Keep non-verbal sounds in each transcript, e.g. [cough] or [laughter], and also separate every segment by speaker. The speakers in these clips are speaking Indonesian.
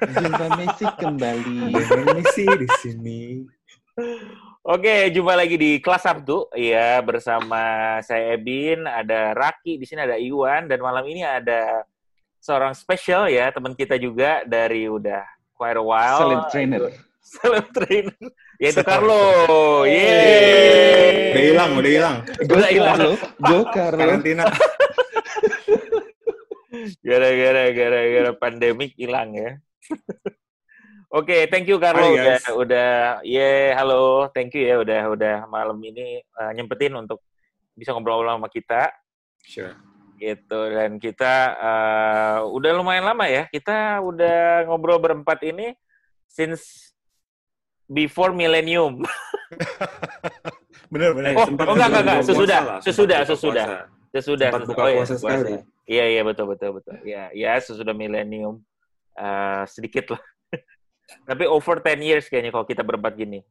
Speaker 1: Jumpa. Jumpa Messi kembali.
Speaker 2: Dengan Messi di sini.
Speaker 3: Oke, jumpa lagi di kelas Sabtu ya bersama saya Ebin, ada Raki, di sini ada Iwan dan malam ini ada seorang spesial ya teman kita juga dari udah quite a while.
Speaker 1: Silent trainer. [laughs]
Speaker 3: Celeb trainer. Yaitu. Carlo.
Speaker 2: Udah
Speaker 3: Yeay.
Speaker 2: hilang, udah hilang.
Speaker 3: Udah hilang.
Speaker 1: Carlo. Go Carlo.
Speaker 2: Karantina. [laughs]
Speaker 3: Gara-gara gara-gara pandemik hilang ya. Oke, thank you Carlo
Speaker 2: Hai,
Speaker 3: udah
Speaker 2: guys.
Speaker 3: udah yeah, halo, thank you ya udah udah malam ini uh, nyempetin untuk bisa ngobrol-ngobrol sama kita
Speaker 2: Sure.
Speaker 3: gitu dan kita uh, udah lumayan lama ya. Kita udah ngobrol berempat ini since before millennium. [laughs]
Speaker 2: Bener, bener.
Speaker 3: Oh,
Speaker 2: Sempat
Speaker 3: oh, enggak, enggak, enggak. sesudah,
Speaker 2: lah,
Speaker 3: sesudah,
Speaker 2: sempat
Speaker 3: sesudah. Sesudah
Speaker 2: Sempat buka
Speaker 3: Oh, iya,
Speaker 2: sekali.
Speaker 3: Iya, iya betul betul betul. Ya, ya sesudah millennium uh, sedikit lah. [laughs] Tapi over 10 years kayaknya kalau kita berempat gini.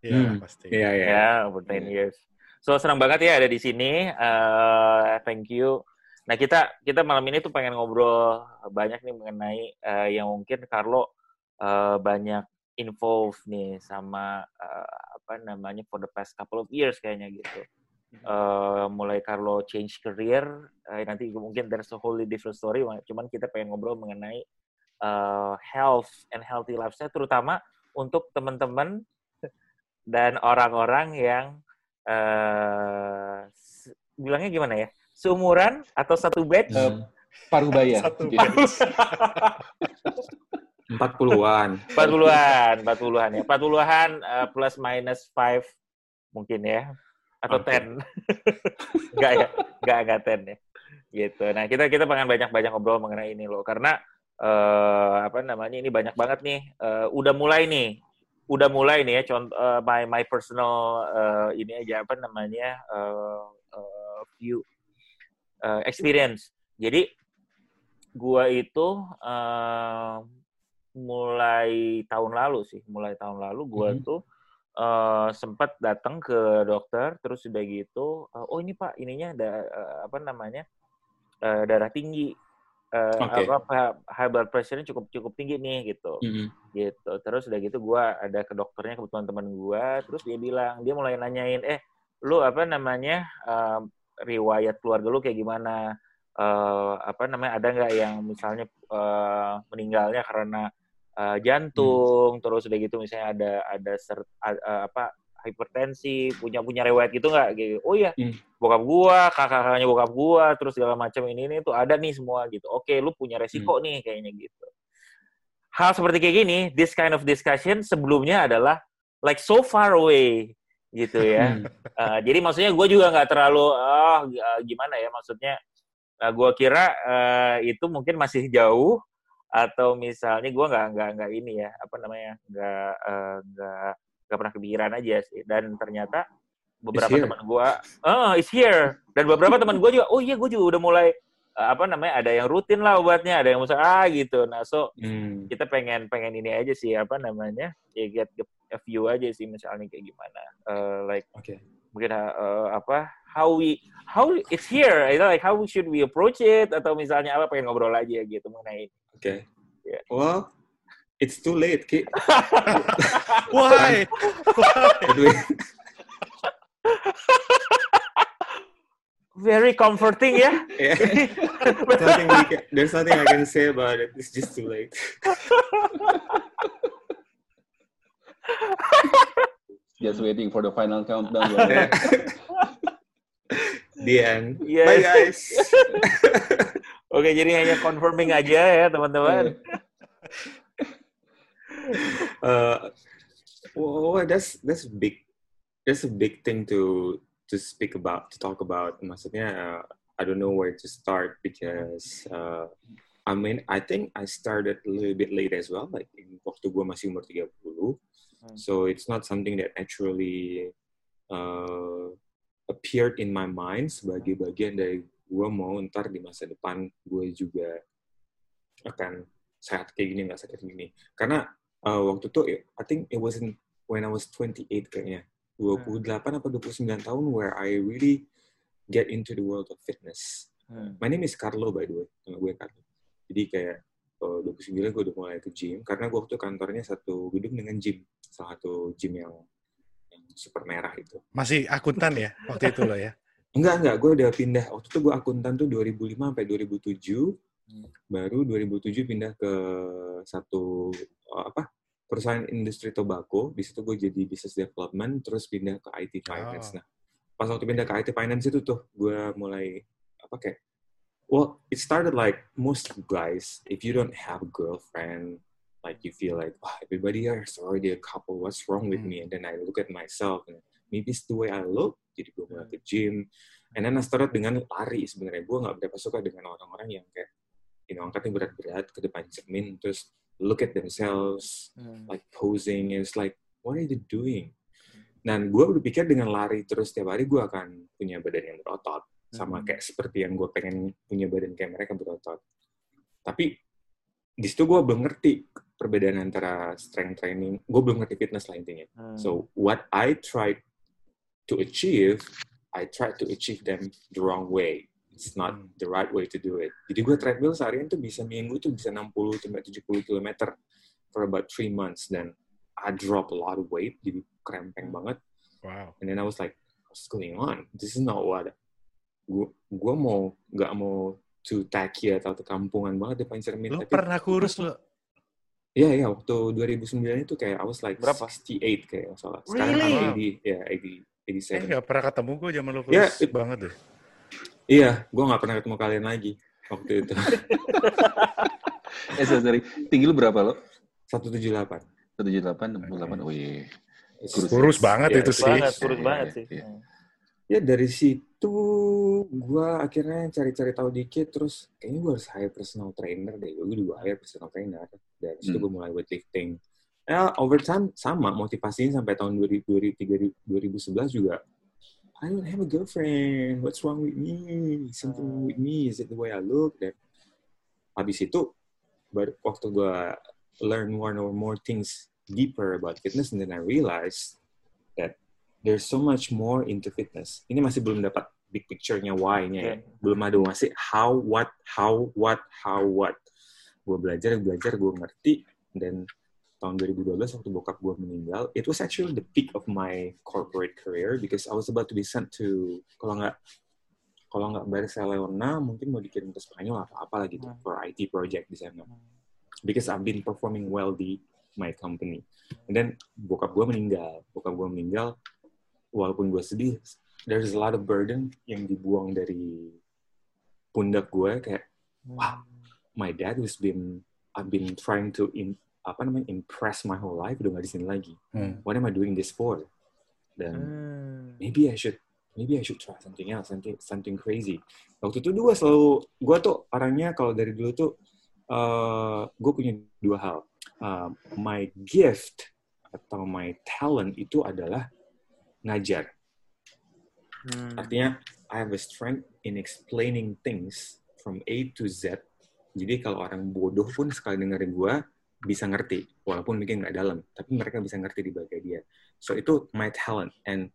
Speaker 2: Iya,
Speaker 1: Hmm.
Speaker 2: pasti.
Speaker 1: Iya, iya.
Speaker 3: Ya, over 10
Speaker 1: Iya.
Speaker 3: years. So senang banget ya ada di sini. Uh, thank you. Nah kita kita malam ini tuh pengen ngobrol banyak nih mengenai uh, yang mungkin Carlo uh, banyak involved nih sama uh, apa namanya for the past couple of years kayaknya gitu. Uh, mulai Carlo change career, uh, nanti mungkin there's a wholly different story. Cuman kita pengen ngobrol mengenai uh, health and healthy lifestyle, terutama untuk teman-teman [laughs] dan orang-orang yang uh, bilangnya gimana ya? Seumuran atau satu batch?
Speaker 1: Eh, paruh baya. [laughs]
Speaker 2: Satu
Speaker 1: Jadi, [laughs]
Speaker 2: Empat puluhan.
Speaker 3: 40-an 40-an ya. 40-an uh, plus minus 5 mungkin ya. Atau. 10 enggak ya? Enggak enggak 10 ya. Gitu. Nah kita kita pengen banyak-banyak ngobrol mengenai ini loh. Karena uh, apa namanya ini banyak banget nih uh, udah mulai nih udah mulai nih ya contoh uh, my my personal uh, ini aja apa namanya uh, uh, view uh, experience jadi gua itu uh, mulai tahun lalu sih mulai tahun lalu gua
Speaker 1: Mhm.
Speaker 3: tuh uh, sempat datang ke dokter terus udah gitu uh, oh ini pak ininya ada uh, apa namanya uh, darah tinggi uh,
Speaker 2: Oke.
Speaker 3: apa high blood pressure-nya cukup cukup tinggi nih gitu
Speaker 2: Mm-mm.
Speaker 3: gitu terus udah gitu gua ada ke dokternya kebetulan teman gua terus dia bilang dia mulai nanyain eh lu apa namanya um, riwayat keluarga lu kayak gimana Eh, apa namanya ada nggak yang misalnya eh, meninggalnya karena eh, jantung terus udah gitu misalnya ada ada ser, a- apa hipertensi punya punya riwayat gitu nggak? Gitu. Oh iya
Speaker 2: Hmm.
Speaker 3: bokap gua kakak kakaknya bokap gua terus segala macam ini ini tuh ada nih semua gitu. Oke lu punya resiko nih kayaknya gitu. Hal seperti kayak gini this kind of discussion sebelumnya adalah like so far away gitu ya.
Speaker 2: Hmm.
Speaker 3: Uh, [laughs] jadi maksudnya gue juga nggak terlalu ah uh, gimana ya maksudnya? Uh, gue kira uh, itu mungkin masih jauh atau misalnya gue nggak nggak nggak ini ya apa namanya nggak uh, nggak pernah kepikiran aja sih dan ternyata beberapa teman gue oh it's here dan beberapa teman gue juga oh iya gue juga udah mulai uh, apa namanya ada yang rutin lah obatnya ada yang misal ah gitu nah so
Speaker 2: Hmm.
Speaker 3: kita pengen pengen ini aja sih apa namanya ya get a view aja sih misalnya kayak gimana Uh, like
Speaker 2: Oke.
Speaker 3: mungkin uh, apa how we how it's here you know, like how should we approach it atau misalnya apa pengen ngobrol aja gitu mengenai.
Speaker 2: Oke.
Speaker 3: Yeah.
Speaker 2: Well, it's too late, Ki. [laughs]
Speaker 4: Why?
Speaker 2: Aduh. [laughs]
Speaker 3: very comforting ya
Speaker 2: Yeah. [laughs] nothing we can, there's nothing I can say about it. It's just too late.
Speaker 1: Just waiting for the final countdown.
Speaker 2: Yeah. The end.
Speaker 3: Yes.
Speaker 2: Bye, guys.
Speaker 3: oke jadi hanya confirming aja ya teman-teman
Speaker 2: uh, well, that's that's a big that's a big thing to to speak about to talk about. Maksudnya, uh, I don't know where to start because uh, I mean I think I started a little bit late as well. Like in waktu gue masih umur 30
Speaker 3: Hmm.
Speaker 2: so it's not something that actually uh, appeared in my mind sebagai bagian dari gue mau ntar di masa depan gue juga akan sehat kayak gini nggak sakit gini karena uh, waktu itu I think it wasn't when I was 28 kayaknya. 28 atau 29 tahun where I really get into the world of fitness.
Speaker 3: Hmm.
Speaker 2: my name is Carlo by the way. Nama gue Carlo. Jadi kayak uh, 29 gue udah mulai ke gym. Karena gue waktu kantornya satu gedung dengan gym. Salah satu gym yang yang super merah itu.
Speaker 4: Masih akuntan ya waktu itu lo ya?
Speaker 2: enggak enggak. Gue udah pindah. Waktu itu gue akuntan tuh 2005 sampai 2007 baru 2007 pindah ke satu uh, apa perusahaan industri tobacco. Di situ gue jadi business development terus pindah ke IT finance.
Speaker 4: Oh.
Speaker 2: nah pas waktu pindah ke IT finance itu tuh gue mulai apa kayak well it started like most guys if you don't have a girlfriend like you feel like oh, everybody here is already a couple. What's wrong with
Speaker 4: Hmm.
Speaker 2: me? And then I look at myself and maybe it's the way I look. Jadi gue mulai ke gym. And then I started dengan lari sebenarnya. Gue nggak berapa suka dengan orang-orang yang kayak you know angkatnya berat-berat ke depan cermin terus look at themselves like posing it's like what are you doing? Dan gue berpikir dengan lari terus tiap hari gue akan punya badan yang berotot sama kayak seperti yang gue pengen punya badan kayak mereka berotot. Tapi di situ gue belum ngerti perbedaan antara strength training gue belum ngerti fitness lah intinya.
Speaker 3: Hmm.
Speaker 2: so what I tried to achieve I tried to achieve them the wrong way it's not
Speaker 4: Hmm.
Speaker 2: the right way to do it jadi gue treadmill seharian tuh bisa minggu tuh bisa 60 sampai 70 km for about three months dan I drop a lot of weight jadi krempeng banget
Speaker 4: Wow.
Speaker 2: and then I was like what's going on this is not what gue gue mau nggak mau to tacky atau ke kampungan banget depan cermin
Speaker 4: Lo
Speaker 2: tapi
Speaker 4: pernah kurus lo?
Speaker 2: Iya, iya. Waktu 2009 itu kayak I was like
Speaker 3: Berapa?
Speaker 2: 68 kayak salah. Sekarang
Speaker 3: Really?
Speaker 2: I'm 80, ya 80,
Speaker 4: Eh
Speaker 2: 87.
Speaker 4: nggak pernah ketemu gue zaman lo kurus
Speaker 2: Ya, it-
Speaker 4: banget deh.
Speaker 2: Iya, gue nggak pernah ketemu kalian lagi waktu itu. [laughs]
Speaker 1: Eh, sorry, sorry. Tinggi lu berapa lo?
Speaker 2: 178.
Speaker 1: 178, 68. Oh iya. Kurus.
Speaker 4: Kurus banget
Speaker 2: Iya,
Speaker 4: itu
Speaker 3: Kurus
Speaker 4: sih.
Speaker 3: banget, kurus
Speaker 1: Iya,
Speaker 3: banget
Speaker 1: iya,
Speaker 3: sih.
Speaker 1: iya.
Speaker 2: Ya dari situ gue akhirnya cari-cari tahu dikit terus kayaknya gue harus hire personal trainer deh. Gue juga hire personal trainer. Dari situ
Speaker 1: Hmm.
Speaker 2: gue mulai weightlifting. Ya, over time sama motivasinya sampai tahun 2003 2011 juga I don't have a girlfriend. What's wrong with me? Something wrong with me. Is it the way I look? Dan habis itu baru waktu gue learn more and more things deeper about fitness and then I realized that there's so much more into fitness. Ini masih belum dapat big picture-nya why-nya ya. Belum ada masih how, what, how, what, how, what. Gue belajar, belajar, gue ngerti. Dan tahun 2012 waktu bokap gue meninggal, it was actually the peak of my corporate career because I was about to be sent to, kalau nggak kalau nggak Barcelona, mungkin mau dikirim ke Spanyol atau apa lagi gitu,
Speaker 3: Hmm.
Speaker 2: for IT project di sana. Because I've been performing well di my company. And then bokap gue meninggal. Bokap gue meninggal, walaupun gue sedih, there's a lot of burden yang dibuang dari pundak gue kayak Wow. my dad who's been I've been trying to in, apa namanya impress my whole life udah gak di sini lagi.
Speaker 4: Hmm.
Speaker 2: What am I doing this for? Dan
Speaker 3: Hmm.
Speaker 2: maybe I should maybe I should try something else, something something crazy. Waktu itu gue selalu gue tuh orangnya kalau dari dulu tuh uh, gue punya dua hal. Uh, my gift atau my talent itu adalah ngajar.
Speaker 3: Hmm.
Speaker 2: Artinya I have a strength in explaining things from A to Z. Jadi kalau orang bodoh pun sekali dengerin gue bisa ngerti, walaupun mungkin nggak dalam, tapi mereka bisa ngerti di bagian dia. So itu my talent and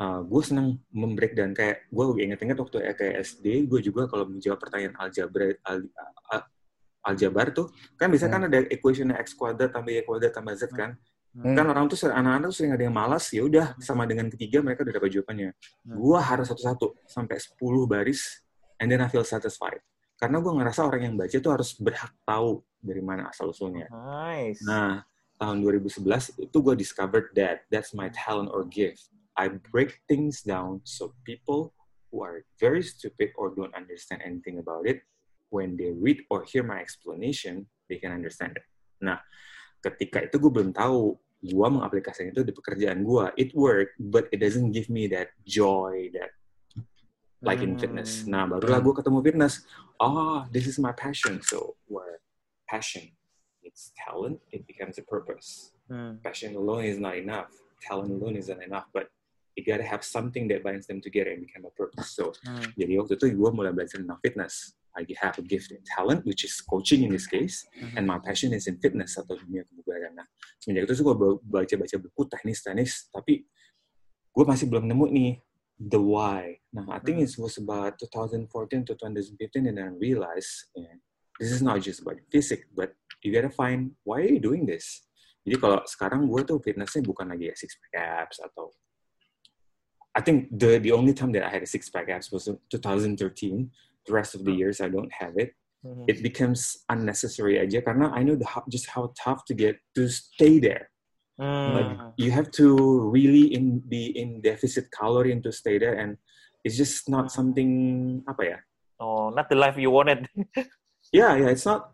Speaker 2: uh, gue senang membreak dan kayak gue inget-inget waktu kayak SD, gue juga kalau menjawab pertanyaan aljabar al, al, aljabar tuh kan bisa kan ada equation x kuadrat tambah y kuadrat tambah z kan
Speaker 4: Hmm.
Speaker 2: kan orang tuh anak-anak tuh sering ada yang malas ya udah sama dengan ketiga mereka udah dapat jawabannya
Speaker 3: Hmm.
Speaker 2: gua harus satu-satu sampai 10 baris and then I feel satisfied karena gua ngerasa orang yang baca tuh harus berhak tahu dari mana asal usulnya.
Speaker 3: Nice.
Speaker 2: nah tahun 2011 itu gua discovered that that's my talent or gift. I break things down so people who are very stupid or don't understand anything about it when they read or hear my explanation they can understand it. Nah ketika itu gue belum tahu gue mengaplikasikan itu di pekerjaan gue it work but it doesn't give me that joy that like in fitness
Speaker 3: Hmm.
Speaker 2: nah barulah gue ketemu fitness oh this is my passion so where passion it's talent it becomes a purpose
Speaker 3: Hmm.
Speaker 2: passion alone is not enough talent alone isn't enough but you gotta have something that binds them together and become a purpose so
Speaker 3: Hmm.
Speaker 2: jadi waktu itu gue mulai belajar tentang fitness I have a gift in talent, which is coaching in this case, and my passion is in fitness atau dunia kebugaran. Nah, semenjak itu gue baca-baca buku teknis-teknis, tapi gue masih belum nemu nih the why. Nah, I think it was about 2014 to 2015 and then I realized, yeah, this is not just about physique, but you gotta find why are you doing this. Jadi kalau sekarang gue tuh fitnessnya bukan lagi ya six pack abs atau I think the the only time that I had a six pack abs was in 2013. The rest of the years I don't have it.
Speaker 3: Mhm.
Speaker 2: It becomes unnecessary aja karena I know the, just how tough to get to stay there.
Speaker 3: Hmm.
Speaker 2: You have to really in be in deficit calorie and to stay there, and it's just not something apa ya?
Speaker 3: Oh, not the life you wanted. [laughs]
Speaker 2: Yeah, yeah, it's not.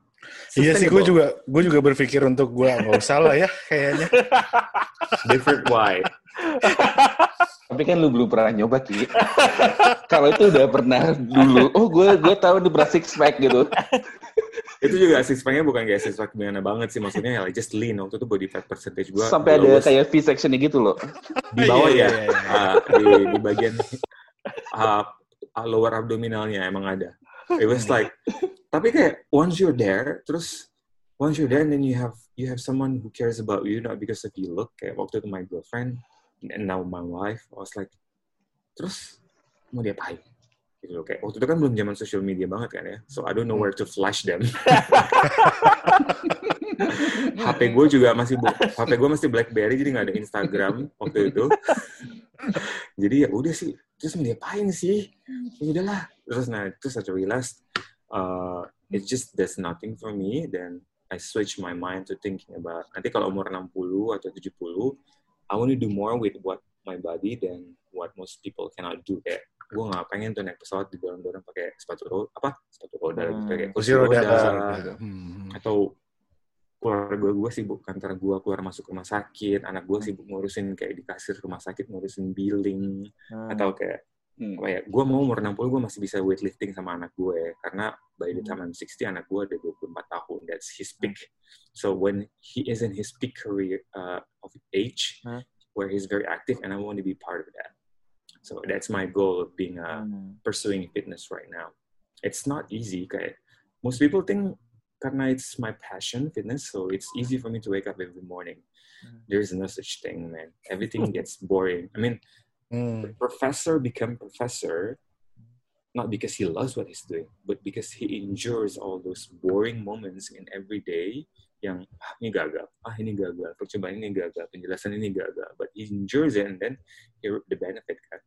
Speaker 4: Iya sih, gue juga gue juga berpikir untuk gue nggak usah lah ya kayaknya. [laughs]
Speaker 2: different why. [laughs]
Speaker 1: Tapi kan lu belum pernah nyoba, Ki. Kalau itu udah pernah dulu, oh gue gue tahu nih pernah six pack gitu.
Speaker 2: itu juga six pack-nya bukan kayak six pack gimana banget sih maksudnya ya like just lean waktu itu body fat percentage gua
Speaker 1: Sampai ada kayak V-section gitu loh.
Speaker 2: di bawah
Speaker 4: Iya,
Speaker 2: ya
Speaker 4: iya, iya.
Speaker 2: uh, di, di bagian uh, lower abdominalnya emang ada. [laughs] It was like tapi kayak once you're there terus once you're there and then you have you have someone who cares about you not because of you look. Kayak waktu itu my girlfriend and now my wife I was like terus mau diapain? Gitu loh kayak waktu itu kan belum zaman social media banget kan ya. So I don't know where to flash them. [laughs] [laughs] HP gue juga masih HP gue masih BlackBerry jadi nggak ada Instagram waktu itu. jadi ya udah sih, terus mau diapain sih? Ya udahlah. Terus nah terus I realized uh, it just does nothing for me. Then I switch my mind to thinking about nanti kalau umur 60 atau 70, I want to do more with what my body than what most people cannot do. Kayak gue nggak pengen tuh naik pesawat di dorong-dorong pakai sepatu roda apa sepatu roda lagi
Speaker 3: Hmm.
Speaker 2: pakai kursi
Speaker 4: Kursi roda.
Speaker 2: roda
Speaker 4: Hmm.
Speaker 2: atau keluarga gue sibuk kantor gue keluar masuk rumah sakit anak gue sibuk ngurusin kayak di kasir rumah sakit ngurusin billing
Speaker 3: Hmm.
Speaker 2: atau kayak
Speaker 1: Hmm.
Speaker 2: apa ya gue mau umur 60 gue masih bisa weightlifting sama anak gue karena by the time I'm 60 anak gue ada 24 tahun that's his peak so when he is in his peak career uh, of age
Speaker 3: Hmm.
Speaker 2: where he's very active and I want to be part of that so that's my goal of being
Speaker 3: Hmm.
Speaker 2: pursuing fitness right now. It's not easy. Kayak most people think karena it's my passion, fitness, so it's easy for me to wake up every morning.
Speaker 3: Hmm.
Speaker 2: There's no such thing, man. Everything [laughs] gets boring. I mean, the professor become professor not because he loves what he's doing, but because he endures all those boring moments in every day yang ah, ini gagal, ah ini gagal, percobaan ini gagal, penjelasan ini gagal, but he endures it and then he reap the benefit kan.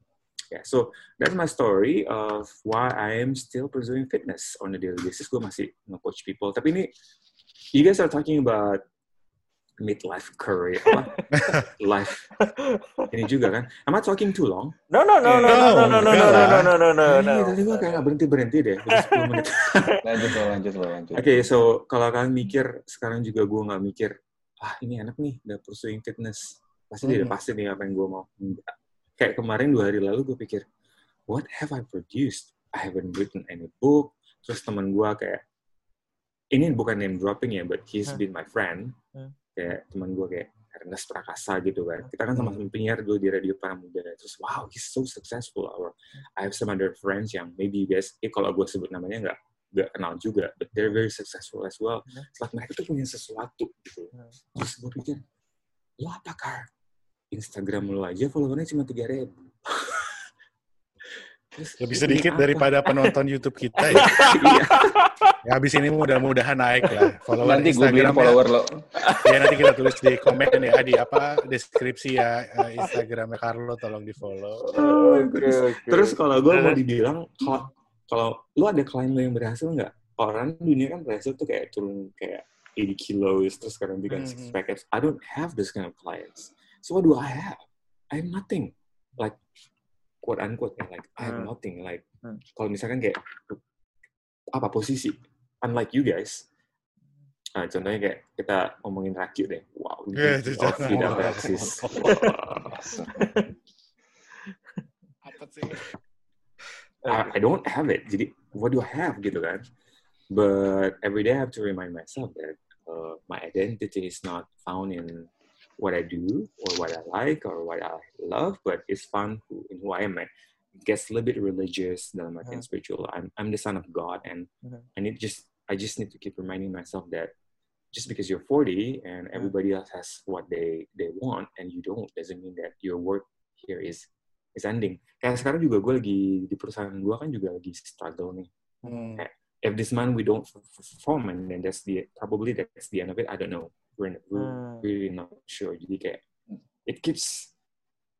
Speaker 2: Yeah, so that's my story of why I am still pursuing fitness on a daily basis. Gue masih nge-coach people. Tapi ini, you guys are talking about midlife career, apa? life. Ini juga kan. Am I talking too long?
Speaker 3: No, no, no, no, no, no, no, no, no, no, no, no, no, no,
Speaker 2: tadi gue kayak nggak berhenti-berhenti deh. Udah 10 menit.
Speaker 1: Lanjut lo, lanjut lo, lanjut.
Speaker 2: Oke, so kalau kalian mikir, sekarang juga gue nggak mikir, ah ini enak nih, udah pursuing fitness. Pasti dia udah
Speaker 4: Hmm.
Speaker 2: pasti nih apa yang gue mau. Enggak. Kayak kemarin dua hari lalu gue pikir, what have I produced? I haven't written any book. Terus teman gue kayak, ini bukan name dropping ya, but he's been my friend. Kayak teman gue kayak Ernest Prakasa gitu kan. Kita kan sama-sama penyiar dulu di Radio Pramuda. Terus wow, he's so successful. Or I have some other friends yang maybe you guys, eh kalau gue sebut namanya nggak nggak kenal juga, but they're very successful as well. Setelah mereka tuh punya sesuatu gitu. Terus gue pikir, lo apa Kar? Instagram lo aja followernya cuma tiga ribu. [laughs]
Speaker 4: Lebih sedikit daripada penonton YouTube kita ya.
Speaker 2: iya.
Speaker 4: ya habis ini mudah-mudahan naik lah. Follower
Speaker 1: Nanti gue beliin
Speaker 4: Instagramnya.
Speaker 1: follower lo.
Speaker 4: Ya nanti kita tulis di komen ya di apa deskripsi ya eh, Instagramnya Carlo tolong di follow.
Speaker 3: Oke, oke.
Speaker 2: Terus kalau gue mau dibilang, kalau kalau lo ada klien lo yang berhasil nggak? Orang dunia kan berhasil tuh kayak turun kayak 80 kilos, terus sekarang bikin six
Speaker 4: Mhm.
Speaker 2: pack abs. I don't have those kind of clients. So what do I have? I have nothing. Like quote unquote ya, like I have
Speaker 3: Hmm.
Speaker 2: nothing. Like
Speaker 3: Hmm.
Speaker 2: kalau misalkan kayak apa posisi? Unlike you guys. Nah, contohnya kayak kita ngomongin rakit deh. Wow,
Speaker 4: jangan.
Speaker 2: tidak eksis.
Speaker 4: Apa sih?
Speaker 2: I, I don't have it. Jadi, what do I have gitu kan? But every day I have to remind myself that uh, my identity is not found in what I do or what I like or what I love, but it's found who, in who I am. I guess a little bit religious, dalam artian
Speaker 3: Mhm.
Speaker 2: spiritual. I'm I'm the son of God, and
Speaker 3: Mhm.
Speaker 2: I need just I just need to keep reminding myself that just because you're 40 and everybody else has what they they want and you don't doesn't mean that your work here is is ending. Kayak sekarang juga gue lagi di perusahaan gue kan juga lagi struggle nih.
Speaker 4: Hmm.
Speaker 2: if this month we don't perform and then that's the probably that's the end of it I don't know we're, we're
Speaker 3: Hmm.
Speaker 2: really not sure jadi kayak it keeps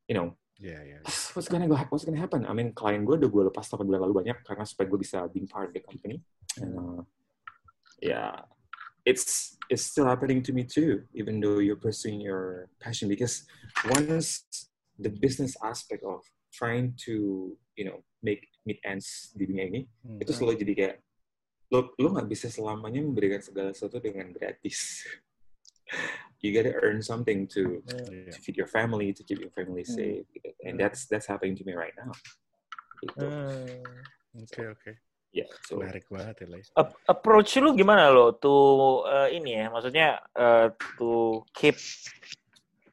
Speaker 2: you know
Speaker 4: Iya, iya.
Speaker 2: what's gonna go what's gonna happen I mean klien gue udah gue lepas 8 bulan lalu banyak karena supaya gue bisa being part of the company and uh, yeah it's it's still happening to me too even though you're pursuing your passion because once the business aspect of trying to you know make meet ends di dunia ini
Speaker 4: Hmm.
Speaker 2: itu selalu jadi kayak lo lo nggak bisa selamanya memberikan segala sesuatu dengan gratis you gotta earn something to
Speaker 4: Iya.
Speaker 2: to feed your family to keep your family safe gitu. and that's that's happening to me right now gitu.
Speaker 3: Hmm.
Speaker 4: Oke, oke.
Speaker 2: yeah so
Speaker 4: Menarik banget ya,
Speaker 3: approach lu gimana lo to uh, ini ya maksudnya uh, to keep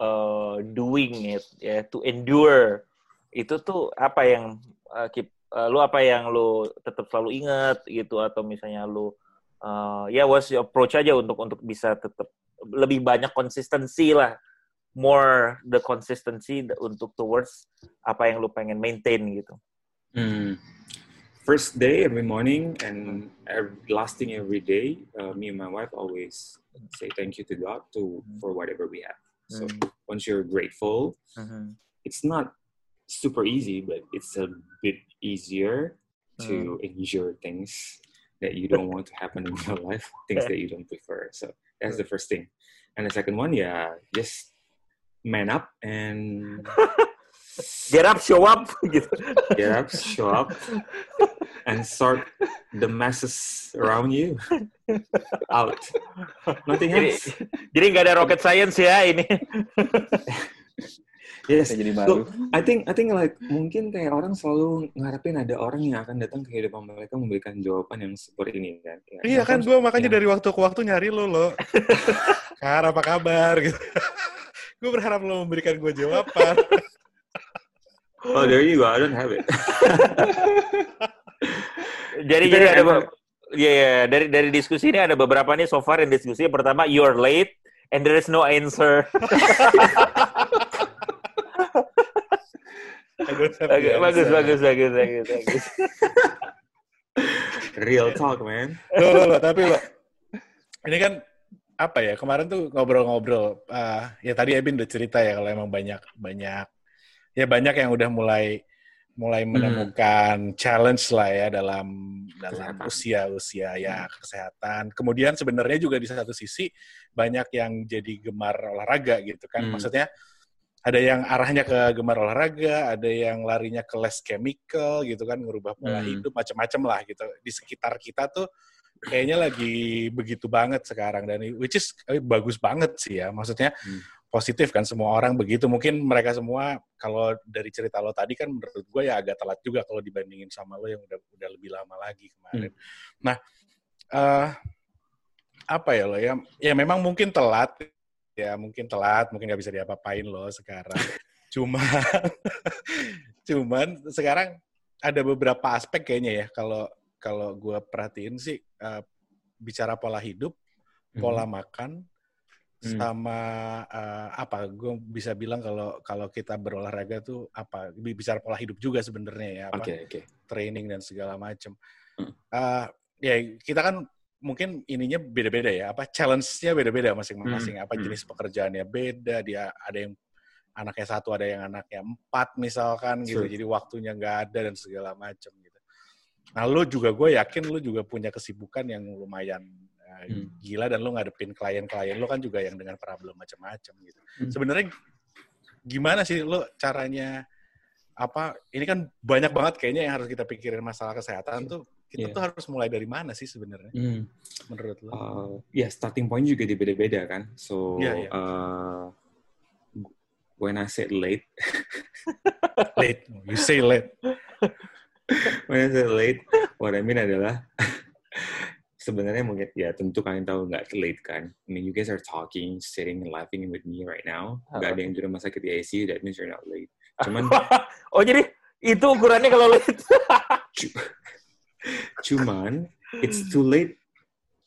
Speaker 3: uh, doing it ya to endure itu tuh apa yang uh, keep uh, lu apa yang lu tetap selalu ingat gitu atau misalnya lu uh, ya what's your approach aja untuk untuk bisa tetap lebih banyak konsistensi lah more the consistency untuk towards apa yang lu pengen maintain gitu
Speaker 2: Mm. First day every morning and every, lasting every day, uh, me and my wife always say thank you to God to for whatever we have. So
Speaker 3: Mm.
Speaker 2: once you're grateful, it's not super easy, but it's a bit easier to endure things that you don't want to happen in [laughs] your life, things that you don't prefer. So that's the first thing. And the second one, yeah, just man up and [laughs]
Speaker 3: get up show up [laughs] gitu
Speaker 2: get up, show up, and sort the messes around you out. Nothing else.
Speaker 3: jadi nggak ada rocket science ya ini
Speaker 2: Yes.
Speaker 1: Saya jadi malu.
Speaker 2: Look, I think I think like mungkin kayak orang selalu ngarepin ada orang yang akan datang ke kehidupan mereka memberikan jawaban yang seperti ini kan. Ya,
Speaker 4: Iya kan,
Speaker 2: sometimes-
Speaker 4: gue makanya
Speaker 2: ya.
Speaker 4: dari waktu ke waktu nyari lo lo. [laughs] Kar apa kabar gitu. [laughs] gue berharap lo memberikan gue jawaban.
Speaker 2: Oh, there you go. I don't have it. [laughs]
Speaker 3: jadi jadi ada
Speaker 2: emang-
Speaker 3: be- ya ya, dari dari diskusi ini ada beberapa nih so far yang diskusi pertama you're late and there is no answer
Speaker 4: Bagus,
Speaker 3: bagus bagus bagus bagus bagus, [laughs] bagus.
Speaker 2: Real talk, man.
Speaker 4: Loh, loh, loh, tapi lo, ini kan apa ya kemarin tuh ngobrol-ngobrol. ah, ya tadi Ebin udah cerita ya kalau emang banyak banyak ya banyak yang udah mulai mulai menemukan challenge lah ya dalam dalam
Speaker 2: Kesehatan.
Speaker 4: usia usia ya kesehatan. Kemudian sebenarnya juga di satu sisi banyak yang jadi gemar olahraga gitu kan.
Speaker 2: Hmm.
Speaker 4: Maksudnya ada yang arahnya ke gemar olahraga, ada yang larinya ke less chemical gitu kan, ngerubah pola
Speaker 2: Hmm.
Speaker 4: hidup macam-macam lah gitu. Di sekitar kita tuh kayaknya lagi begitu banget sekarang dan which is eh, bagus banget sih ya. Maksudnya
Speaker 2: Hmm.
Speaker 4: positif kan semua orang begitu. Mungkin mereka semua kalau dari cerita lo tadi kan menurut gue ya agak telat juga kalau dibandingin sama lo yang udah udah lebih lama lagi kemarin. Nah, eh apa ya lo ya? Ya memang mungkin telat ya mungkin telat mungkin nggak bisa diapa-apain lo sekarang. [laughs] Cuma cuman sekarang ada beberapa aspek kayaknya ya kalau kalau gue perhatiin sih eh, bicara pola hidup, pola makan,
Speaker 2: Hmm.
Speaker 4: sama eh, apa? Gue bisa bilang kalau kalau kita berolahraga tuh apa? Bicara pola hidup juga sebenarnya ya, apa?
Speaker 2: Oke, oke.
Speaker 4: training dan segala macam.
Speaker 2: Hmm.
Speaker 4: Eh, ya kita kan mungkin ininya beda-beda ya, apa challenge-nya beda-beda masing-masing.
Speaker 2: Hmm,
Speaker 4: Apa
Speaker 2: hmm.
Speaker 4: jenis pekerjaannya beda, dia ada yang anaknya satu, ada yang anaknya empat misalkan gitu.
Speaker 2: Sure.
Speaker 4: Jadi waktunya nggak ada dan segala macam gitu. Nah, lu juga gue yakin lu juga punya kesibukan yang lumayan uh,
Speaker 2: Hmm.
Speaker 4: gila dan lu ngadepin klien-klien lu kan juga yang dengan problem macam-macam gitu.
Speaker 2: Hmm.
Speaker 4: Sebenarnya gimana sih lu caranya apa ini kan banyak banget kayaknya yang harus kita pikirin masalah kesehatan tuh kita
Speaker 2: Iya.
Speaker 4: tuh harus mulai dari mana sih sebenarnya
Speaker 2: Hmm.
Speaker 4: menurut lu?
Speaker 2: Uh, ya starting point juga di beda-beda kan. So
Speaker 4: Iya, iya.
Speaker 2: uh, when I said late, [laughs]
Speaker 4: late, you say late.
Speaker 2: when I said late, what I mean adalah [laughs] sebenarnya mungkin ya tentu kalian tahu nggak late kan. I mean you guys are talking, sitting, and laughing with me right now. Nggak ada yang di rumah sakit di ICU, that means you're not late. Cuman [laughs]
Speaker 3: oh jadi itu ukurannya kalau late
Speaker 2: cuman it's too late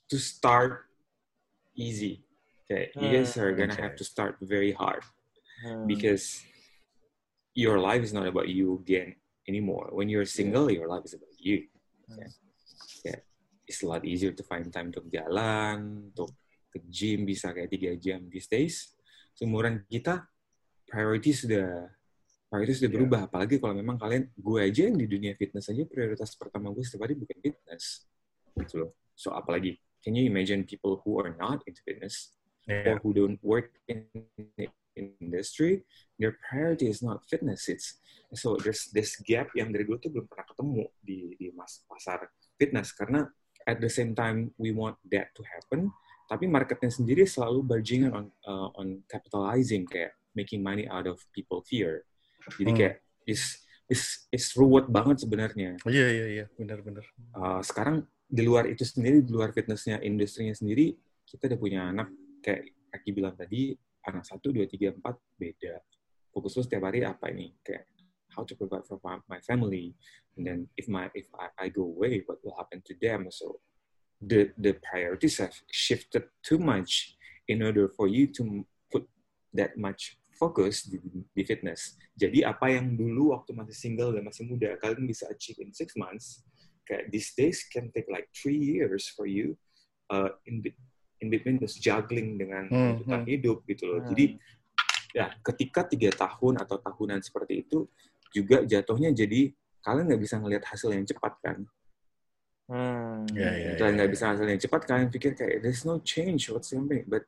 Speaker 2: to start easy. Okay, you guys are gonna
Speaker 4: okay.
Speaker 2: have to start very hard.
Speaker 3: Hmm.
Speaker 2: because your life is not about you again anymore. When you're single, your life is about you. Yeah. Yeah. it's a lot easier to find time untuk jalan, untuk ke gym bisa kayak tiga jam these days. Seumuran kita, priorities sudah prioritas sudah
Speaker 4: Iya.
Speaker 2: berubah. Apalagi kalau memang kalian, gue aja yang di dunia fitness aja prioritas pertama gue setiap hari bukan fitness. Gitu loh. So apalagi, can you imagine people who are not into fitness
Speaker 4: Iya.
Speaker 2: or who don't work in the industry, their priority is not fitness. It's so there's this gap yang dari dulu tuh belum pernah ketemu di di mas pasar fitness karena at the same time we want that to happen, tapi marketnya sendiri selalu barging on uh, on capitalizing kayak making money out of people fear. Jadi
Speaker 4: Hmm.
Speaker 2: kayak is is is ruwet banget sebenarnya
Speaker 4: Iya, iya, iya. Benar-benar.
Speaker 2: uh, sekarang di luar itu sendiri, di luar fitnessnya, industrinya sendiri, kita udah punya anak kayak Aki bilang tadi, anak satu, dua, tiga, empat beda. Fokus lu setiap hari apa ini? Kayak how to provide for my- my family, and then if my if I, I go away, what will happen to them? So the the priorities have shifted too much in order for you to put that much focus di, di fitness. Jadi apa yang dulu waktu masih single dan masih muda kalian bisa achieve in six months, kayak these days can take like three years for you uh, in be- in between this juggling dengan
Speaker 4: Hmm,
Speaker 2: tuntutan
Speaker 4: hmm.
Speaker 2: hidup gitu loh.
Speaker 3: Hmm.
Speaker 2: Jadi ya ketika tiga tahun atau tahunan seperti itu juga jatuhnya jadi kalian nggak bisa ngelihat hasil yang cepat kan.
Speaker 3: Hmm.
Speaker 4: Iya, iya,
Speaker 2: Kalian
Speaker 4: iya.
Speaker 2: nggak bisa hasil yang cepat kalian pikir kayak there's no change what's happening but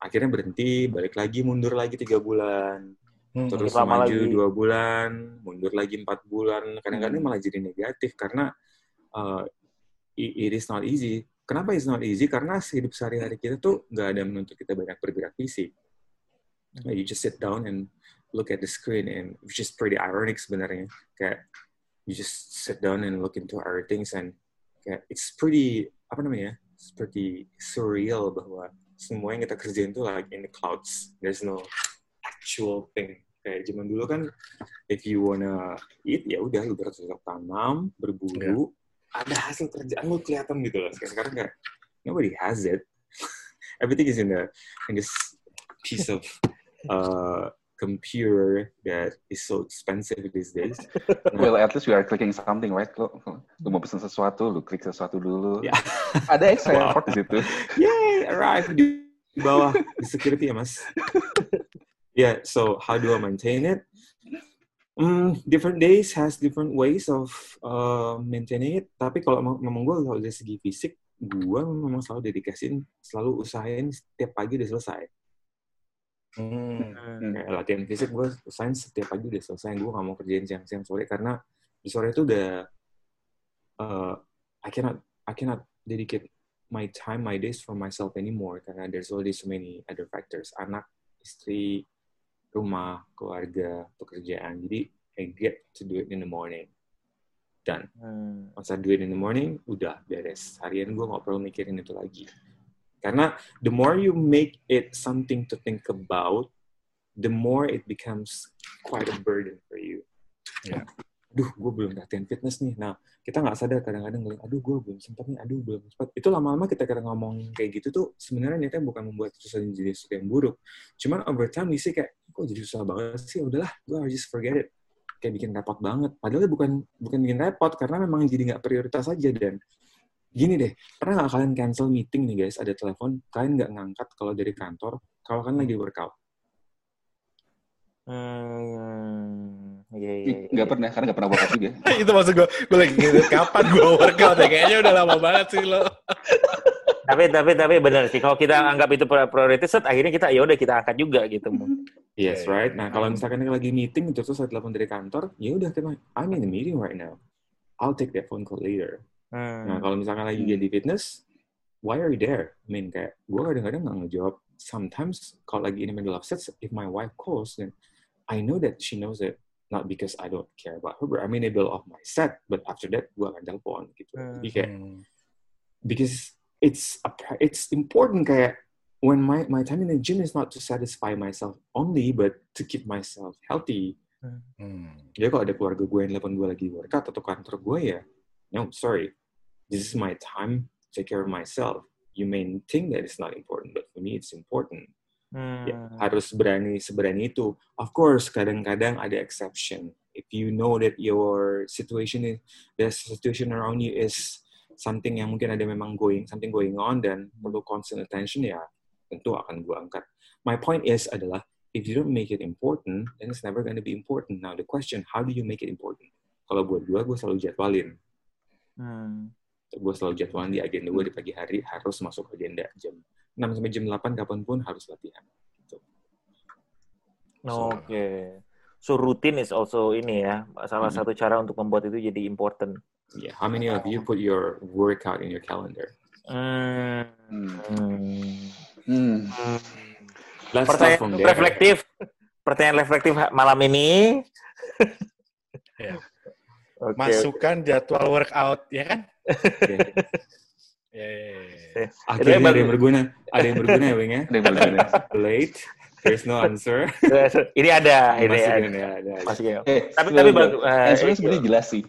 Speaker 2: akhirnya berhenti balik lagi mundur lagi tiga bulan
Speaker 4: Hmm.
Speaker 2: terus maju
Speaker 3: lagi.
Speaker 2: dua bulan, mundur lagi empat bulan, kadang-kadang
Speaker 3: Hmm.
Speaker 2: malah jadi negatif karena uh, it, it is not easy. Kenapa it's not easy? Karena hidup sehari-hari kita tuh nggak ada menuntut kita banyak bergerak fisik.
Speaker 3: Hmm.
Speaker 2: You just sit down and look at the screen and which is pretty ironic sebenarnya. Kayak you just sit down and look into our things and kayak it's pretty apa namanya? It's pretty surreal bahwa semua yang kita kerjain tuh like in the clouds. There's no actual thing. Kayak zaman dulu kan, if you wanna eat, ya udah lu bercocok tanam, berburu, ada hasil kerjaan lu kelihatan gitu loh. Sekarang, sekarang kayak nobody has it. [laughs] Everything is in the in this piece of uh, computer that is so expensive these days. [laughs]
Speaker 1: Well, at least we are clicking something, right? Lo, lo mau pesen sesuatu, lu klik sesuatu dulu.
Speaker 2: Ya.
Speaker 1: Ada extra
Speaker 2: Wow.
Speaker 1: effort di situ. [laughs]
Speaker 2: Yay, arrive di di bawah di security ya mas. yeah, so how do I maintain it? Mm, different days has different ways of uh, maintaining it. Tapi kalau emang- memang gue kalau dari segi fisik, gue memang selalu dedikasiin, selalu usahain setiap pagi udah selesai.
Speaker 4: Hmm.
Speaker 3: Hmm.
Speaker 2: Kayak latihan fisik gue usahain setiap pagi udah selesai. Gue gak mau kerjain siang-siang sore karena di sore itu udah uh, I cannot I cannot dedicate my time, my days for myself anymore karena there's already so many other factors. Anak, istri, rumah, keluarga, pekerjaan. Jadi I get to do it in the morning. Done.
Speaker 3: Hmm.
Speaker 2: Once I do it in the morning, udah beres. Harian gue nggak perlu mikirin itu lagi. Karena the more you make it something to think about, the more it becomes quite a burden for you.
Speaker 4: Ya.
Speaker 2: Aduh, gue belum latihan fitness nih. Nah, kita nggak sadar kadang-kadang ngeliat, aduh gue belum sempat nih, aduh belum sempat. Itu lama-lama kita kadang ngomong kayak gitu tuh sebenarnya niatnya bukan membuat sesuatu jadi sesuatu yang buruk. Cuman over time see kayak, kok jadi susah banget sih, udahlah, gue harus just forget it. Kayak bikin repot banget. Padahal bukan bukan bikin repot, karena memang jadi nggak prioritas aja. Dan gini deh, pernah nggak kalian cancel meeting nih guys, ada telepon, kalian nggak ngangkat kalau dari kantor, kalau kalian lagi workout.
Speaker 3: Hmm. Iya, iya, iya.
Speaker 1: Nggak pernah, karena nggak pernah workout juga. [laughs]
Speaker 4: itu maksud gue, gue lagi ngeliat kapan gue workout ya. Kayaknya udah lama banget sih lo.
Speaker 3: Tapi tapi tapi benar sih kalau kita anggap itu prioritas, set, akhirnya kita ya udah kita angkat juga gitu. [laughs]
Speaker 2: Yes, right. Nah, kalau misalkan lagi meeting terus saya telepon dari kantor, ya udah kita I'm in a meeting right now. I'll take that phone call later. Nah,
Speaker 3: Hmm.
Speaker 2: kalau misalkan lagi
Speaker 1: Hmm.
Speaker 2: di fitness, why are you there? I mean, kayak gue kadang-kadang nggak ngejawab. Sometimes kalau lagi in the middle of sets, if my wife calls, then I know that she knows it. Not because I don't care about her, but I'm in the middle of my set. But after that, gue akan telepon gitu.
Speaker 3: Hmm.
Speaker 2: Jadi kayak
Speaker 4: Hmm.
Speaker 2: because it's a, it's important kayak when my my time in the gym is not to satisfy myself only, but to keep myself healthy.
Speaker 4: Hmm.
Speaker 2: Jadi kalau ada keluarga gue yang telepon gue lagi workout atau kantor gue ya, no, sorry, this is my time to take care of myself. You may think that it's not important, but for me it's important.
Speaker 3: Hmm.
Speaker 2: Ya, harus berani seberani itu. Of course, kadang-kadang ada exception. If you know that your situation is, the situation around you is something yang mungkin ada memang going, something going on dan perlu constant attention ya tentu akan gue angkat. My point is adalah if you don't make it important, then it's never going to be important. Now the question, how do you make it important? Kalau buat gue, gue selalu jadwalin.
Speaker 3: Hmm.
Speaker 2: Gue selalu jadwalin di agenda gue di pagi hari harus masuk agenda jam 6 sampai jam 8 kapan pun harus latihan. Gitu.
Speaker 3: Oke. So routine is also ini ya, salah
Speaker 2: Mhm.
Speaker 3: satu cara untuk membuat itu jadi important.
Speaker 2: Yeah, how many of you put your workout in your calendar?
Speaker 3: Hmm.
Speaker 1: Hmm.
Speaker 3: Hmm.
Speaker 1: Hmm.
Speaker 2: Let's
Speaker 3: Pertanyaan
Speaker 2: from there.
Speaker 3: reflektif. Pertanyaan reflektif malam ini. [laughs]
Speaker 4: Ya.
Speaker 3: Oke.
Speaker 4: Masukkan jadwal workout, ya kan? [laughs]
Speaker 2: Oke.
Speaker 4: Ya, ya, ya, ya.
Speaker 2: Akhirnya ada yang berguna. Ada yang berguna ya, Wing ya? [laughs]
Speaker 1: Ada yang balik
Speaker 2: Late. There's no answer.
Speaker 3: ini ada, ini
Speaker 2: Masukin
Speaker 3: ada.
Speaker 2: ya, ada. ada.
Speaker 3: Masukin.
Speaker 1: Eh,
Speaker 3: Tapi- tapi eh,
Speaker 1: eh, sebenarnya sebenarnya jelas sih.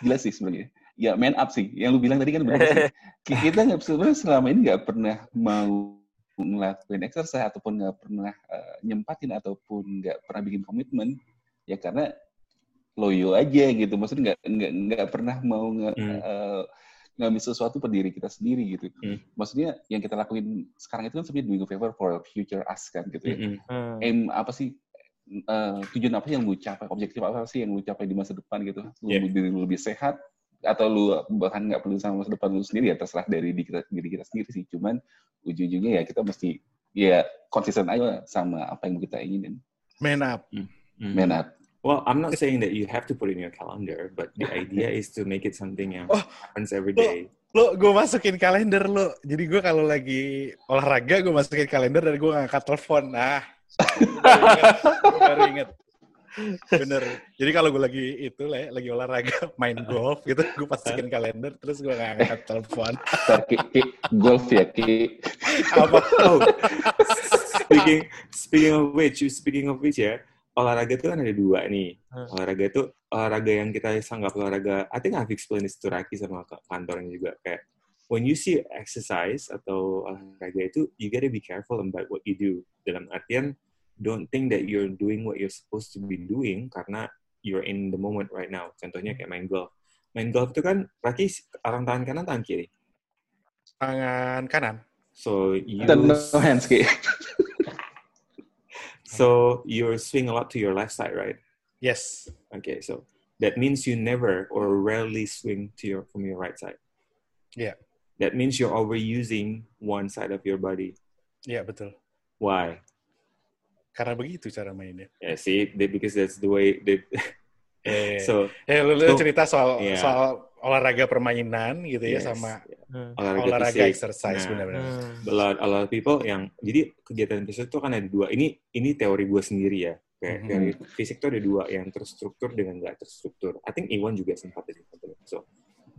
Speaker 1: Jelas sih sebenarnya. Ya, man up sih. Yang lu bilang tadi kan benar sih. [laughs] Ki- Kita nggak sebenarnya selama ini nggak pernah mau ngelakuin exercise ataupun nggak pernah eh, nyempatin ataupun nggak pernah bikin komitmen ya karena loyo aja gitu. Maksudnya nggak nggak nggak pernah mau nge,
Speaker 2: Hmm.
Speaker 1: Ngambil sesuatu per diri kita sendiri gitu.
Speaker 2: Hmm.
Speaker 1: Maksudnya yang kita lakuin sekarang itu kan sebenarnya doing a favor for future us kan gitu ya
Speaker 2: Mm-mm.
Speaker 3: Hmm.
Speaker 1: aim apa sih eh, tujuan apa sih yang lu capai objektif apa sih yang lu capai di masa depan gitu lu
Speaker 2: Yeah.
Speaker 1: diri lu lebih sehat atau lu bahkan nggak perlu sama masa depan lu sendiri ya terserah dari diri kita, diri kita sendiri sih cuman ujung-ujungnya ya kita mesti ya konsisten aja sama apa yang kita inginin
Speaker 4: Man up.
Speaker 2: Mm.
Speaker 1: man up
Speaker 2: Well, I'm not saying that you have to put it in your calendar, but the idea is to make it something yang
Speaker 4: Oh,
Speaker 2: happens every day.
Speaker 4: Lo, gue masukin kalender lo. Jadi gue kalau lagi olahraga, gue masukin kalender dan gue ngangkat telepon. Nah, gue baru inget. Bener. Jadi kalau gue lagi itu lah, ya, lagi olahraga, main golf gitu, gue masukin kalender, terus gue ngangkat telepon.
Speaker 1: Ntar, Ki, Ki, golf ya Ki
Speaker 4: Apa?
Speaker 2: Oh, speaking speaking of which, speaking of which ya, olahraga itu kan ada dua nih.
Speaker 3: Hmm.
Speaker 2: Olahraga itu olahraga yang kita sanggap olahraga. I think I've explained this to Raki sama ka- kantornya juga kayak when you see exercise atau olahraga itu you gotta be careful about what you do. Dalam artian don't think that you're doing what you're supposed to be doing karena you're in the moment right now. Contohnya kayak main golf. Main golf itu kan Raki orang tangan kanan tangan kiri.
Speaker 4: Tangan kanan.
Speaker 2: So you
Speaker 1: dan no hands [laughs]
Speaker 2: So you swing a lot to your left side, right?
Speaker 4: Yes.
Speaker 2: Okay, so that means you never or rarely swing to your from your right side.
Speaker 4: Yeah.
Speaker 2: That means you're overusing one side of your body.
Speaker 4: Yeah, betul.
Speaker 2: Why?
Speaker 4: Karena begitu cara mainnya.
Speaker 2: Yeah, see, they, because that's the way they. [laughs]
Speaker 4: Eh,
Speaker 2: so
Speaker 4: eh, lu, lu
Speaker 2: so-
Speaker 4: cerita soal
Speaker 2: Iya.
Speaker 4: soal olahraga permainan gitu ya
Speaker 2: yes,
Speaker 4: sama
Speaker 2: yeah.
Speaker 3: Hmm.
Speaker 2: olahraga,
Speaker 4: olahraga
Speaker 2: fisik.
Speaker 4: exercise
Speaker 2: Nah,
Speaker 4: benar-benar.
Speaker 3: Hmm.
Speaker 2: a lot, a lot of people yang jadi kegiatan fisik itu kan ada dua. Ini ini teori gue sendiri ya. Kayak
Speaker 4: Mhm.
Speaker 2: teori fisik itu ada dua, yang terstruktur dengan nggak terstruktur. I think Iwan juga sempat ada So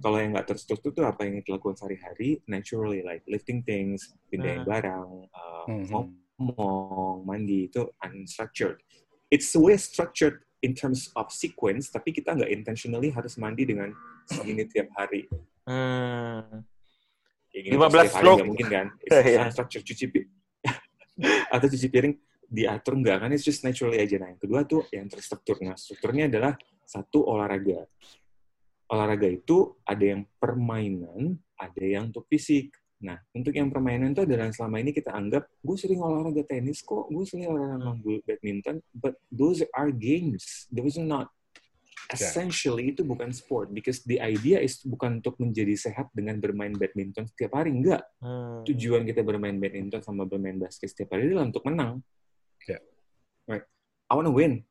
Speaker 2: kalau yang nggak terstruktur itu apa yang kita lakukan sehari-hari, naturally like lifting things, pindahin
Speaker 3: Hmm.
Speaker 2: barang, uh,
Speaker 4: Mhm.
Speaker 2: ngomong, mandi itu unstructured. It's way structured in terms of sequence, tapi kita nggak intentionally harus mandi dengan segini tiap hari.
Speaker 3: Hmm.
Speaker 2: Kayak gini
Speaker 3: 15
Speaker 2: terus tiap hari
Speaker 3: stroke.
Speaker 2: mungkin kan? [laughs] It's
Speaker 3: Iya.
Speaker 2: unstructured cuci pi- [laughs] atau cuci piring diatur nggak kan? It's just naturally aja. Nah yang kedua tuh yang terstruktur. Nah strukturnya adalah satu olahraga. Olahraga itu ada yang permainan, ada yang untuk fisik. Nah, untuk yang permainan itu adalah selama ini kita anggap, gue sering olahraga tenis kok, gue sering olahraga badminton, but those are games. Those are not essentially itu bukan sport because the idea is bukan untuk menjadi sehat dengan bermain badminton setiap hari enggak.
Speaker 3: Hmm.
Speaker 2: tujuan kita bermain badminton sama bermain basket setiap hari adalah untuk menang.
Speaker 4: Ya.
Speaker 2: right. I wanna win.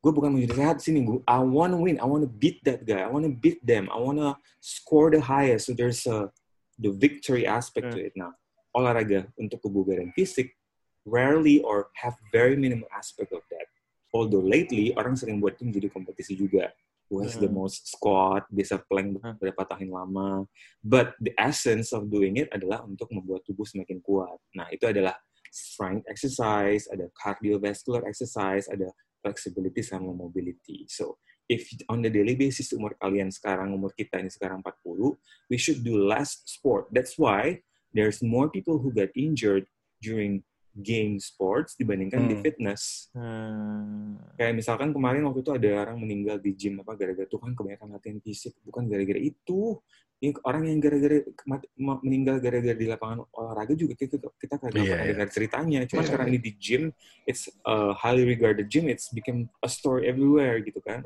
Speaker 2: Gue bukan mau jadi sehat sini gue I wanna win. I wanna beat that guy. I wanna beat them. I wanna score the highest. So there's a the victory aspect to it. Nah olahraga untuk kebugaran fisik rarely or have very minimal aspect of that. Although lately orang sering buat itu menjadi kompetisi juga. Who has the
Speaker 3: Hmm.
Speaker 2: most squat bisa plank
Speaker 3: Hmm.
Speaker 2: berapa tahun lama. But the essence of doing it adalah untuk membuat tubuh semakin kuat. Nah itu adalah strength exercise ada cardiovascular exercise ada flexibility sama mobility. So if on the daily basis umur kalian sekarang umur kita ini sekarang 40 we should do less sport that's why there's more people who get injured during game sports dibandingkan di
Speaker 4: Hmm.
Speaker 2: fitness
Speaker 3: Hmm.
Speaker 2: kayak misalkan kemarin waktu itu ada orang meninggal di gym apa gara-gara tuh kan kebanyakan latihan fisik bukan gara-gara itu orang yang gara-gara meninggal gara-gara di lapangan olahraga juga kita kita kagak
Speaker 4: Iya,
Speaker 2: pernah
Speaker 4: iya.
Speaker 2: dengar ceritanya. Cuma
Speaker 1: Iya,
Speaker 2: sekarang
Speaker 1: iya.
Speaker 2: ini di gym, it's a highly regarded gym. It's become a story everywhere gitu kan.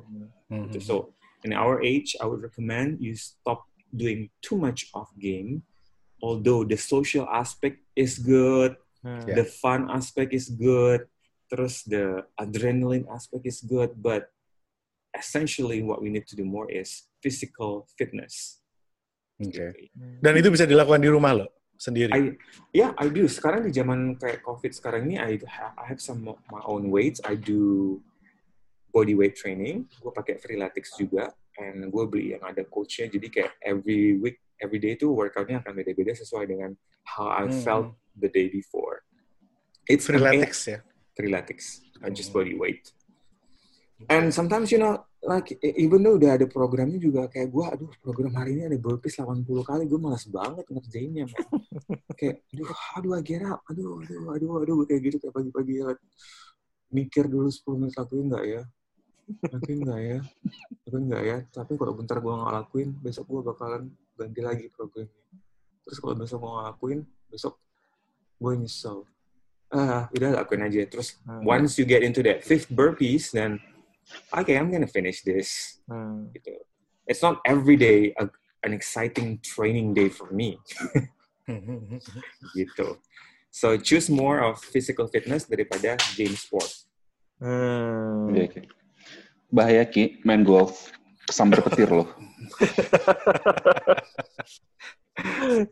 Speaker 4: Mhm.
Speaker 2: Gitu. So in our age, I would recommend you stop doing too much off game. Although the social aspect is good,
Speaker 3: Hmm.
Speaker 4: Yeah.
Speaker 2: the fun aspect is good, terus the adrenaline aspect is good, but essentially what we need to do more is physical fitness.
Speaker 4: Oke. Dan itu bisa dilakukan di rumah lo sendiri.
Speaker 2: I yeah, I do. Sekarang di zaman kayak COVID sekarang ini, I ha- I have some of my own weights. I do body weight training. Gue pakai Freeletics juga, and gue beli yang ada coachnya. Jadi kayak every week, every day tuh workoutnya akan beda-beda sesuai dengan how I
Speaker 4: Hmm.
Speaker 2: felt the day before. It's
Speaker 4: Freeletics ya.
Speaker 2: Freeletics, I just
Speaker 4: Hmm.
Speaker 2: body weight. And sometimes you know, like e- even though udah ada programnya juga kayak gue, aduh program hari ini ada burpees 80 kali, gue malas banget ngerjainnya. man. kayak, aduh, how do I get up? Aduh, aduh, aduh, aduh, kayak gitu kayak pagi-pagi like, mikir dulu 10 menit lakuin nggak ya? Lakuin nggak ya? Lakuin nggak ya? Tapi kalau bentar gue nggak lakuin, besok gue bakalan ganti lagi programnya. Terus kalau besok gue nggak lakuin, besok gue nyesel. Ah, udah lakuin aja. Terus
Speaker 3: Hmm.
Speaker 2: once you get into that fifth burpees, then okay, I'm gonna finish this.
Speaker 3: Hmm.
Speaker 2: Gitu. It's not every day a, an exciting training day for me. [laughs] gitu. So choose more of physical fitness daripada game sport.
Speaker 3: Hmm.
Speaker 1: Oke, oke. Bahaya Ki, main golf. Kesambar petir loh.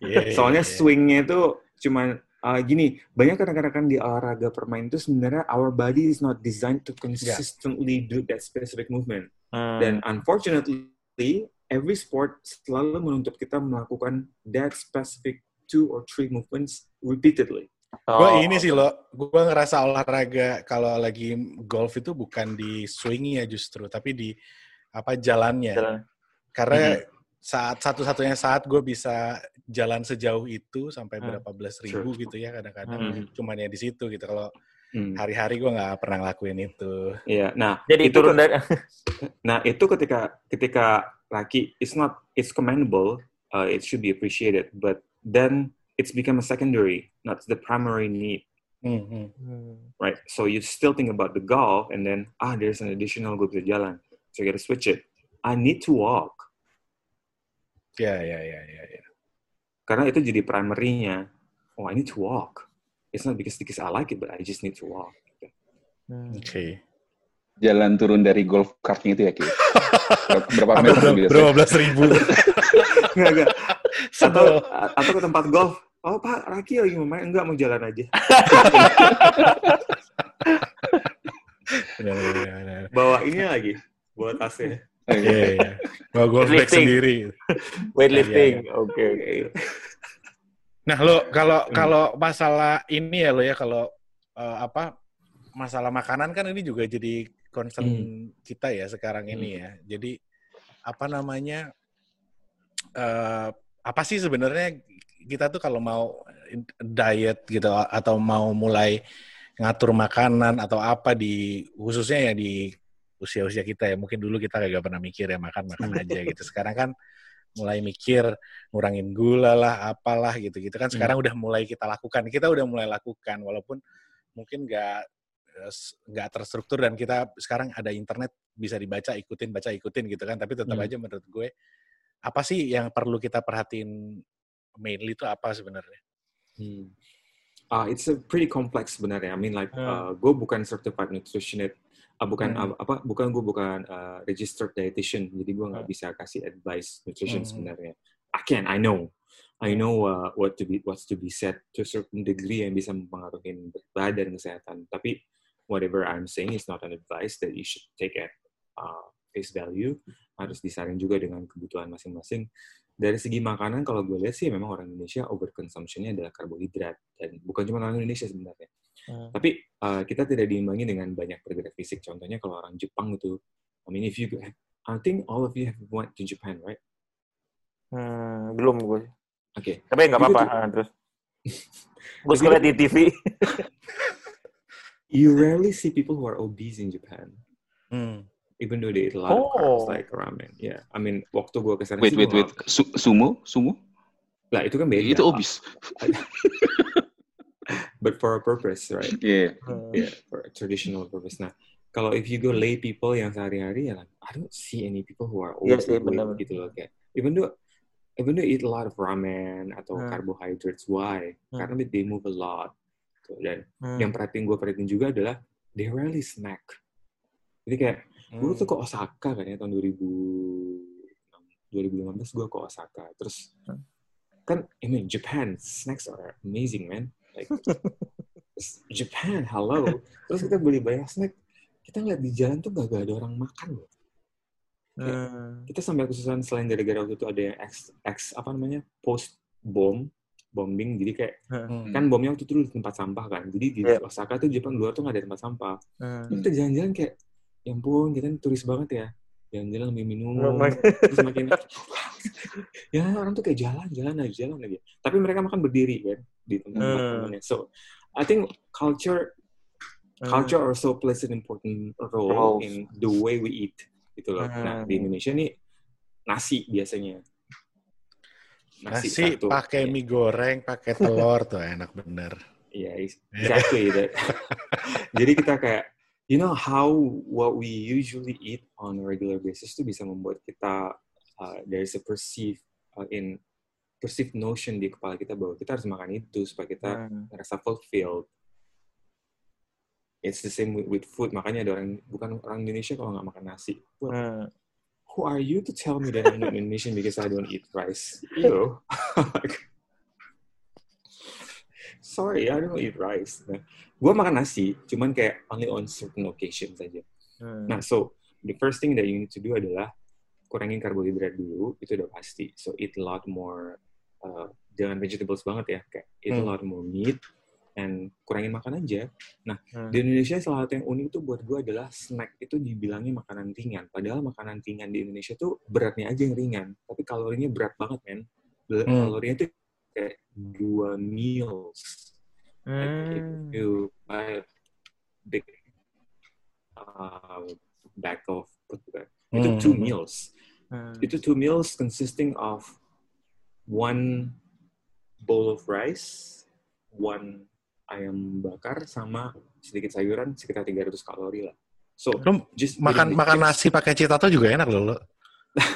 Speaker 4: Iya,
Speaker 2: Soalnya [laughs]
Speaker 4: iya.
Speaker 2: swingnya itu cuman uh, gini, banyak kadang-kadang di olahraga permain itu sebenarnya our body is not designed to consistently do that specific movement.
Speaker 3: Hmm.
Speaker 2: Dan unfortunately, every sport selalu menuntut kita melakukan that specific two or three movements repeatedly.
Speaker 4: Gue
Speaker 3: Oh.
Speaker 4: ini sih lo, gue ngerasa olahraga kalau lagi golf itu bukan di swingnya justru, tapi di apa jalannya.
Speaker 3: Jalan.
Speaker 4: Karena
Speaker 2: Mhm.
Speaker 4: Saat satu-satunya saat gue bisa jalan sejauh itu sampai
Speaker 3: Hmm.
Speaker 4: berapa belas ribu
Speaker 2: Sure.
Speaker 4: gitu ya kadang-kadang.
Speaker 3: Hmm.
Speaker 4: Cuman ya di situ gitu. Kalau
Speaker 2: Hmm.
Speaker 4: hari-hari gue nggak pernah ngelakuin itu.
Speaker 2: Iya, nah
Speaker 3: Jadi itu,
Speaker 2: itu
Speaker 3: dari [laughs]
Speaker 2: Nah, itu ketika ketika laki it's not it's commendable, uh, it should be appreciated, but then it's become a secondary, not the primary need,
Speaker 4: Hmm, hmm.
Speaker 2: right? So you still think about the golf, and then ah, there's an additional gue bisa jalan, so you gotta switch it. I need to walk
Speaker 4: Ya, ya, ya, ya, ya.
Speaker 2: karena itu jadi primary-nya. Oh, I need to walk. It's not because because I like it, but I just need to walk.
Speaker 3: Hmm.
Speaker 4: Oke.
Speaker 1: Jalan turun dari golf kartnya itu ya Ki. [laughs] Berapa
Speaker 4: Apa
Speaker 1: meter
Speaker 4: berapa, belas ribu? [laughs]
Speaker 2: Enggak, enggak. Atau, atau ke tempat golf. Oh, Pak, Raki lagi mau main. Enggak, mau jalan aja. [laughs]
Speaker 4: Benar, benar, benar.
Speaker 2: Bawa ini lagi. Bawa tasnya.
Speaker 4: Iya, iya. Mau golf bag sendiri.
Speaker 3: Weightlifting.
Speaker 4: Iya,
Speaker 3: Oke. oke.
Speaker 4: Nah, lo kalau
Speaker 2: Hmm.
Speaker 4: kalau masalah ini ya lo ya kalau eh, apa masalah makanan kan ini juga jadi concern
Speaker 2: Hmm.
Speaker 4: kita ya sekarang ini ya. Jadi apa namanya eh apa sih sebenarnya kita tuh kalau mau diet gitu atau mau mulai ngatur makanan atau apa di khususnya ya di usia-usia kita ya mungkin dulu kita gak pernah mikir ya makan makan [laughs] aja gitu sekarang kan mulai mikir ngurangin gula lah apalah gitu gitu kan sekarang udah mulai kita lakukan kita udah mulai lakukan walaupun mungkin nggak eh, nggak terstruktur dan kita sekarang ada internet bisa dibaca ikutin baca ikutin gitu kan tapi tetap
Speaker 2: Hmm.
Speaker 4: aja menurut gue apa sih yang perlu kita perhatiin mainly itu apa sebenarnya
Speaker 2: Hmm. Uh, it's a pretty complex sebenarnya. I mean like uh,
Speaker 3: Hmm.
Speaker 2: gue bukan certified nutritionist, uh, bukan
Speaker 4: Hmm.
Speaker 2: apa, bukan gue bukan uh, registered dietitian. Jadi gue nggak
Speaker 3: Hmm.
Speaker 2: bisa kasih advice nutrition
Speaker 4: Hmm.
Speaker 2: sebenarnya. I can, I know, I know uh, what to be what's to be said to a certain degree yang bisa mempengaruhi badan kesehatan. Tapi whatever I'm saying is not an advice that you should take at uh, face value. Harus disaring juga dengan kebutuhan masing-masing dari segi makanan kalau gue lihat sih memang orang Indonesia overconsumption-nya adalah karbohidrat dan bukan cuma orang Indonesia sebenarnya.
Speaker 3: Hmm.
Speaker 2: Tapi uh, kita tidak diimbangi dengan banyak pergerak fisik. Contohnya kalau orang Jepang itu, I mean if you, I think all of you have went to Japan, right?
Speaker 3: Hmm, belum gue.
Speaker 2: Oke.
Speaker 3: Tapi nggak apa-apa. Ah, Terus. [laughs] Gue suka liat di TV. [laughs]
Speaker 2: You rarely see people who are obese in Japan.
Speaker 4: Hmm.
Speaker 2: even though they eat a lot of carbs
Speaker 3: Oh.
Speaker 2: like ramen. Yeah, I mean waktu gue ke sana
Speaker 1: Wait,
Speaker 2: sih
Speaker 1: wait, wait. Su- sumo? Sumo?
Speaker 2: lah itu kan beda.
Speaker 1: Itu obis. [laughs]
Speaker 2: But for a purpose, right? [laughs]
Speaker 1: Iya.
Speaker 3: Hmm.
Speaker 2: Yeah, for a traditional purpose. Nah, kalau if you go lay people yang sehari-hari ya, like, I don't see any people who are
Speaker 3: Iya sih,
Speaker 2: overweight
Speaker 3: benar-benar.
Speaker 2: gitu loh kayak. Even though even though eat a lot of ramen atau
Speaker 3: Hmm.
Speaker 2: carbohydrates, why?
Speaker 3: Hmm.
Speaker 2: Karena they move a lot. Dan
Speaker 3: Hmm.
Speaker 2: yang perhatiin gue perhatiin juga adalah they rarely snack. Jadi kayak gue tuh ke Osaka kan ya tahun 2000 2015 gue ke Osaka. Terus
Speaker 3: Hmm.
Speaker 2: kan I mean Japan snacks are amazing man. Like Japan, hello. Terus kita beli banyak snack. Kita ngeliat di jalan tuh gak, ada orang makan loh.
Speaker 3: Hmm.
Speaker 2: Kita sampai kesusahan selain gara-gara waktu itu ada yang X, X apa namanya post bomb bombing jadi kayak
Speaker 4: Hmm.
Speaker 2: kan bomnya waktu itu di tempat sampah kan jadi di
Speaker 3: Iya.
Speaker 2: Osaka tuh Jepang luar tuh nggak ada tempat sampah
Speaker 3: Hmm.
Speaker 2: kita jalan-jalan kayak ya ampun kita turis banget ya jalan-jalan ambil minum
Speaker 3: Memang.
Speaker 2: terus makin [laughs] ya orang tuh kayak jalan jalan aja jalan aja tapi mereka makan berdiri kan di
Speaker 3: Hmm.
Speaker 2: temannya so I think culture culture also plays an important role
Speaker 3: Roles.
Speaker 2: in the way we eat gitu loh nah
Speaker 3: Hmm.
Speaker 2: di Indonesia nih nasi biasanya
Speaker 4: Nasi
Speaker 2: satu.
Speaker 4: pakai
Speaker 2: Iya.
Speaker 4: mie goreng, pakai telur tuh enak bener.
Speaker 2: Iya, is- [laughs] exactly. that. Jadi kita kayak, you know how what we usually eat on a regular basis itu bisa membuat kita uh, there is a perceived uh, in perceived notion di kepala kita bahwa kita harus makan itu supaya kita
Speaker 3: Hmm.
Speaker 2: merasa fulfilled. It's the same with, with food. Makanya ada orang bukan orang Indonesia kalau nggak makan nasi. Well,
Speaker 3: Hmm.
Speaker 2: who are you to tell me that I'm not Indonesian because I don't eat rice? Ew. [laughs] Sorry, I don't eat rice. Nah, gue makan nasi, cuman kayak only on certain occasions saja.
Speaker 3: Hmm.
Speaker 2: Nah, so the first thing that you need to do adalah kurangin karbohidrat dulu, itu udah pasti. So eat a lot more, uh, jangan vegetables banget ya, kayak a
Speaker 4: Hmm.
Speaker 2: lot more meat, and kurangin makan aja. Nah,
Speaker 3: Hmm.
Speaker 2: di Indonesia salah satu yang unik tuh buat gue adalah snack itu dibilangnya makanan ringan. Padahal makanan ringan di Indonesia tuh beratnya aja yang ringan, tapi kalorinya berat banget, men.
Speaker 4: Hmm.
Speaker 2: Kalorinya tuh kayak dua meals. Like if
Speaker 3: Hmm.
Speaker 2: you buy a big uh, bag of itu
Speaker 4: Hmm.
Speaker 2: two meals.
Speaker 3: Hmm.
Speaker 2: Itu two meals consisting of one bowl of rice, one ayam bakar sama sedikit sayuran sekitar 300 kalori lah. So
Speaker 4: Lu
Speaker 2: just
Speaker 4: makan makan nasi pakai citato juga enak loh. lo. [laughs]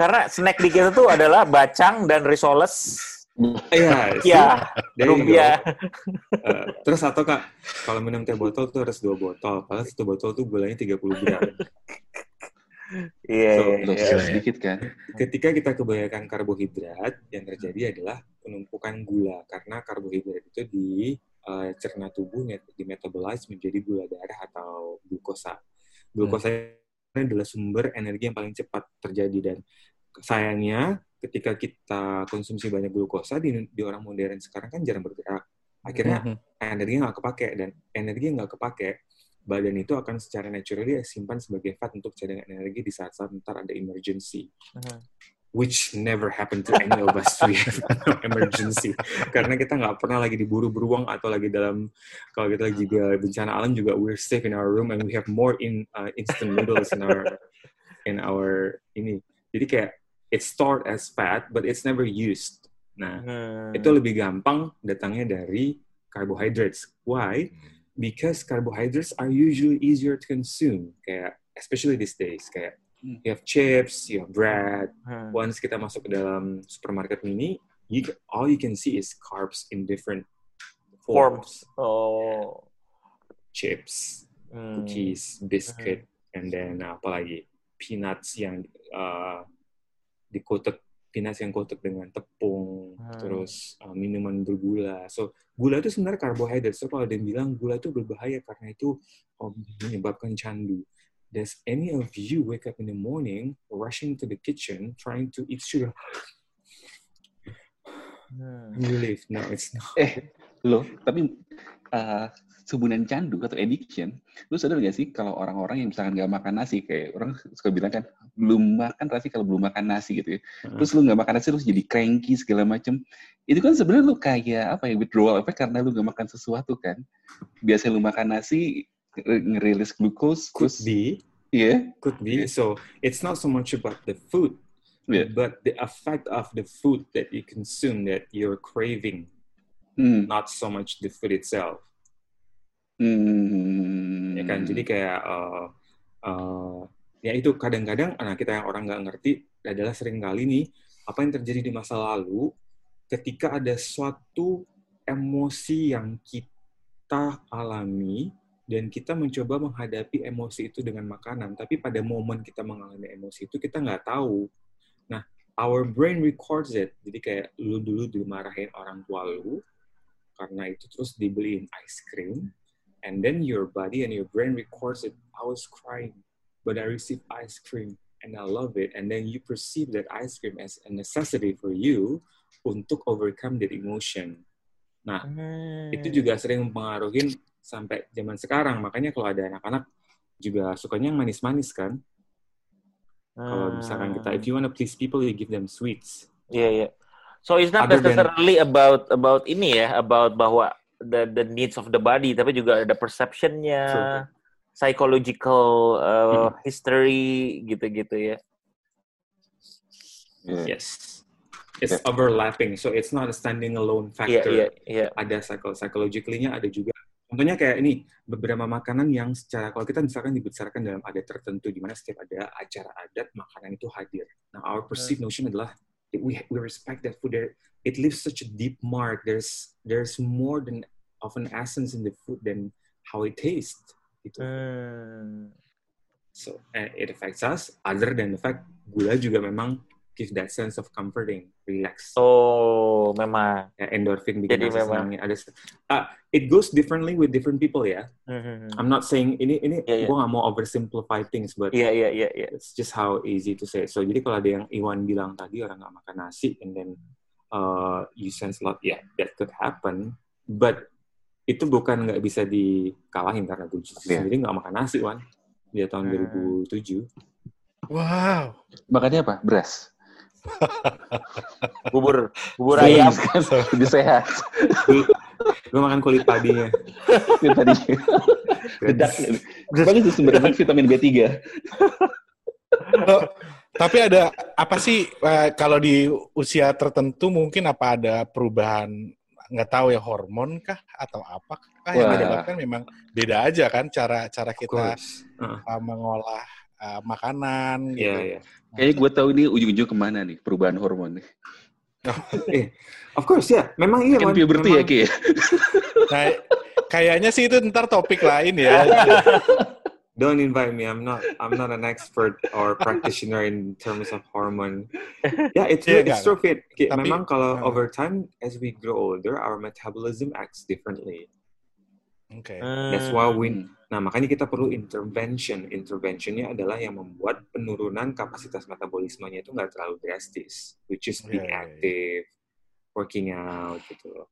Speaker 3: Karena snack di kita tuh adalah bacang dan risoles.
Speaker 2: Iya? [laughs]
Speaker 3: Ya,
Speaker 2: go.
Speaker 3: lumpia.
Speaker 2: Uh, terus atau kak, kalau minum teh botol tuh harus dua botol. Padahal satu botol tuh gulanya 30 gram. [laughs]
Speaker 3: Iya,
Speaker 2: So,
Speaker 3: iya,
Speaker 1: Loh,
Speaker 3: iya.
Speaker 1: sedikit kan?
Speaker 2: Ketika kita kebanyakan karbohidrat, yang terjadi adalah penumpukan gula. Karena karbohidrat itu di uh, cerna tubuh net- dimetabolize menjadi gula darah atau glukosa. Glukosa ini adalah sumber energi yang paling cepat terjadi dan sayangnya ketika kita konsumsi banyak glukosa di, di orang modern sekarang kan jarang bergerak. Akhirnya
Speaker 4: Mhm.
Speaker 2: energinya nggak kepake dan energi yang nggak kepake badan itu akan secara naturally simpan sebagai fat untuk cadangan energi di saat-saat ntar ada emergency
Speaker 3: Hmm.
Speaker 2: which never happened to any of us we have no emergency karena kita nggak pernah lagi diburu beruang atau lagi dalam kalau kita lagi juga bencana alam juga we're safe in our room and we have more in uh, instant noodles in our in our ini jadi kayak it's stored as fat but it's never used nah
Speaker 3: Hmm.
Speaker 2: itu lebih gampang datangnya dari carbohydrates. Why? Because carbohydrates are usually easier to consume. Kayak especially these days, kayak
Speaker 1: Hmm.
Speaker 2: you have chips, you have bread.
Speaker 3: Hmm.
Speaker 2: Once kita masuk ke dalam supermarket mini, you, all you can see is carbs in different forms.
Speaker 3: Oh.
Speaker 2: Chips,
Speaker 3: Hmm.
Speaker 2: cookies, biscuit, and then uh, apa lagi? Peanuts yang uh, dikotek peanuts yang kotak dengan tepung,
Speaker 3: Hmm.
Speaker 2: terus uh, minuman bergula. So gula itu sebenarnya karbohidrat. So kalau ada yang bilang gula itu berbahaya karena itu oh, menyebabkan candu. Does any of you wake up in the morning rushing to the kitchen trying to eat sugar?
Speaker 3: Hmm.
Speaker 2: I'm relieved. No, it's not.
Speaker 1: Eh, lo, tapi uh, sebunan candu atau addiction, lu sadar gak sih kalau orang-orang yang misalkan gak makan nasi, kayak orang suka bilang kan, belum makan nasi kalau belum makan nasi gitu ya. Terus lu gak makan nasi, terus jadi cranky segala macem. Itu kan sebenarnya lu kayak apa ya, withdrawal effect karena lu gak makan sesuatu kan. Biasa lu makan nasi, ngerilis glucose
Speaker 2: Could
Speaker 1: terus
Speaker 2: be,
Speaker 1: iya
Speaker 2: could be. So it's not so much about the food,
Speaker 1: Iya.
Speaker 2: but the effect of the food that you consume that you're craving,
Speaker 1: Hmm.
Speaker 2: not so much the food itself.
Speaker 1: Hmm.
Speaker 2: ya kan jadi kayak eh, eh, ya itu kadang-kadang anak kita yang orang nggak ngerti adalah sering kali nih apa yang terjadi di masa lalu ketika ada suatu emosi yang kita alami dan kita mencoba menghadapi emosi itu dengan makanan tapi pada momen kita mengalami emosi itu kita nggak tahu nah our brain records it jadi kayak lu dulu dimarahin orang tua lu karena itu terus dibeliin ice cream and then your body and your brain records it. I was crying, but I received ice cream and I love it. And then you perceive that ice cream as a necessity for you untuk overcome that emotion. Nah,
Speaker 3: Hmm.
Speaker 2: itu juga sering mempengaruhi sampai zaman sekarang. Makanya kalau ada anak-anak juga sukanya yang manis-manis kan. Kalau misalkan kita, if you wanna please people, you give them sweets.
Speaker 3: Iya, iya. So it's not
Speaker 2: Other than-
Speaker 3: necessarily about about ini ya, about bahwa the the needs of the body, tapi juga ada perceptionnya,
Speaker 2: True.
Speaker 3: psychological uh,
Speaker 2: Hmm.
Speaker 3: history gitu-gitu ya.
Speaker 1: Iya.
Speaker 2: Yes. It's overlapping, so it's not a standing alone
Speaker 3: Iya,
Speaker 2: factor.
Speaker 3: iya, iya.
Speaker 2: ada psycho psychologically-nya ada juga. Contohnya kayak ini, beberapa makanan yang secara kalau kita misalkan dibesarkan dalam adat tertentu di mana setiap ada acara adat makanan itu hadir. Nah, our perceived notion adalah we we respect that food. There, it leaves such a deep mark. There's there's more than of an essence in the food than how it tastes. Gitu.
Speaker 3: Hmm.
Speaker 2: So and it affects us. Other than the fact gula juga memang give that sense of comforting, relax.
Speaker 3: Oh, memang.
Speaker 2: Ya, endorphin bikin
Speaker 3: Jadi
Speaker 2: rasa
Speaker 3: memang-
Speaker 2: senangnya ada Ah, it goes differently with different people ya
Speaker 3: Hmm.
Speaker 2: I'm not saying ini ini
Speaker 3: Iya, iya.
Speaker 2: gue nggak mau oversimplify things but
Speaker 3: Iya, iya, iya, iya.
Speaker 2: it's just how easy to say so jadi kalau ada yang Iwan bilang tadi orang nggak makan nasi and then uh, you sense a lot yeah that could happen but itu bukan nggak bisa dikalahin karena gue
Speaker 1: Iya.
Speaker 2: sendiri nggak makan nasi Wan dia tahun
Speaker 3: Hmm.
Speaker 2: 2007
Speaker 4: Wow.
Speaker 1: Makannya apa? Beras. [laughs]
Speaker 3: Bubur bubur ayam.
Speaker 1: kan? [laughs] Lebih sehat.
Speaker 2: gue makan kulit padinya [laughs]
Speaker 1: Yang tadi. Bedak. Bagus tuh sumber vitamin B3.
Speaker 4: Oh, tapi ada apa sih eh, kalau di usia tertentu mungkin apa ada perubahan nggak tahu ya hormon kah atau apa kah yang menyebabkan memang beda aja kan cara cara kita
Speaker 2: uh,
Speaker 4: mengolah uh, makanan
Speaker 2: iya
Speaker 4: gitu.
Speaker 2: iya
Speaker 1: Kayaknya gue tahu nih ujung-ujung ke mana nih perubahan hormon nih. [laughs]
Speaker 2: of course ya memang iya
Speaker 1: Kan puberty ya, Ki?
Speaker 4: Nah, kayaknya sih itu ntar topik lain ya. [laughs]
Speaker 2: don't invite me. I'm not. I'm not an expert or practitioner in terms of hormone. Yeah, it's
Speaker 4: Iya,
Speaker 2: it's true fit. Kayak
Speaker 4: Tapi-
Speaker 2: memang kalau
Speaker 4: uh.
Speaker 2: over time as we grow older, our metabolism acts differently.
Speaker 4: Oke.
Speaker 2: That's why we. Nah, makanya kita perlu intervention. Interventionnya adalah yang membuat penurunan kapasitas metabolismenya itu nggak terlalu drastis, which is being
Speaker 4: Iya, iya, iya.
Speaker 2: active, working out gitu. loh.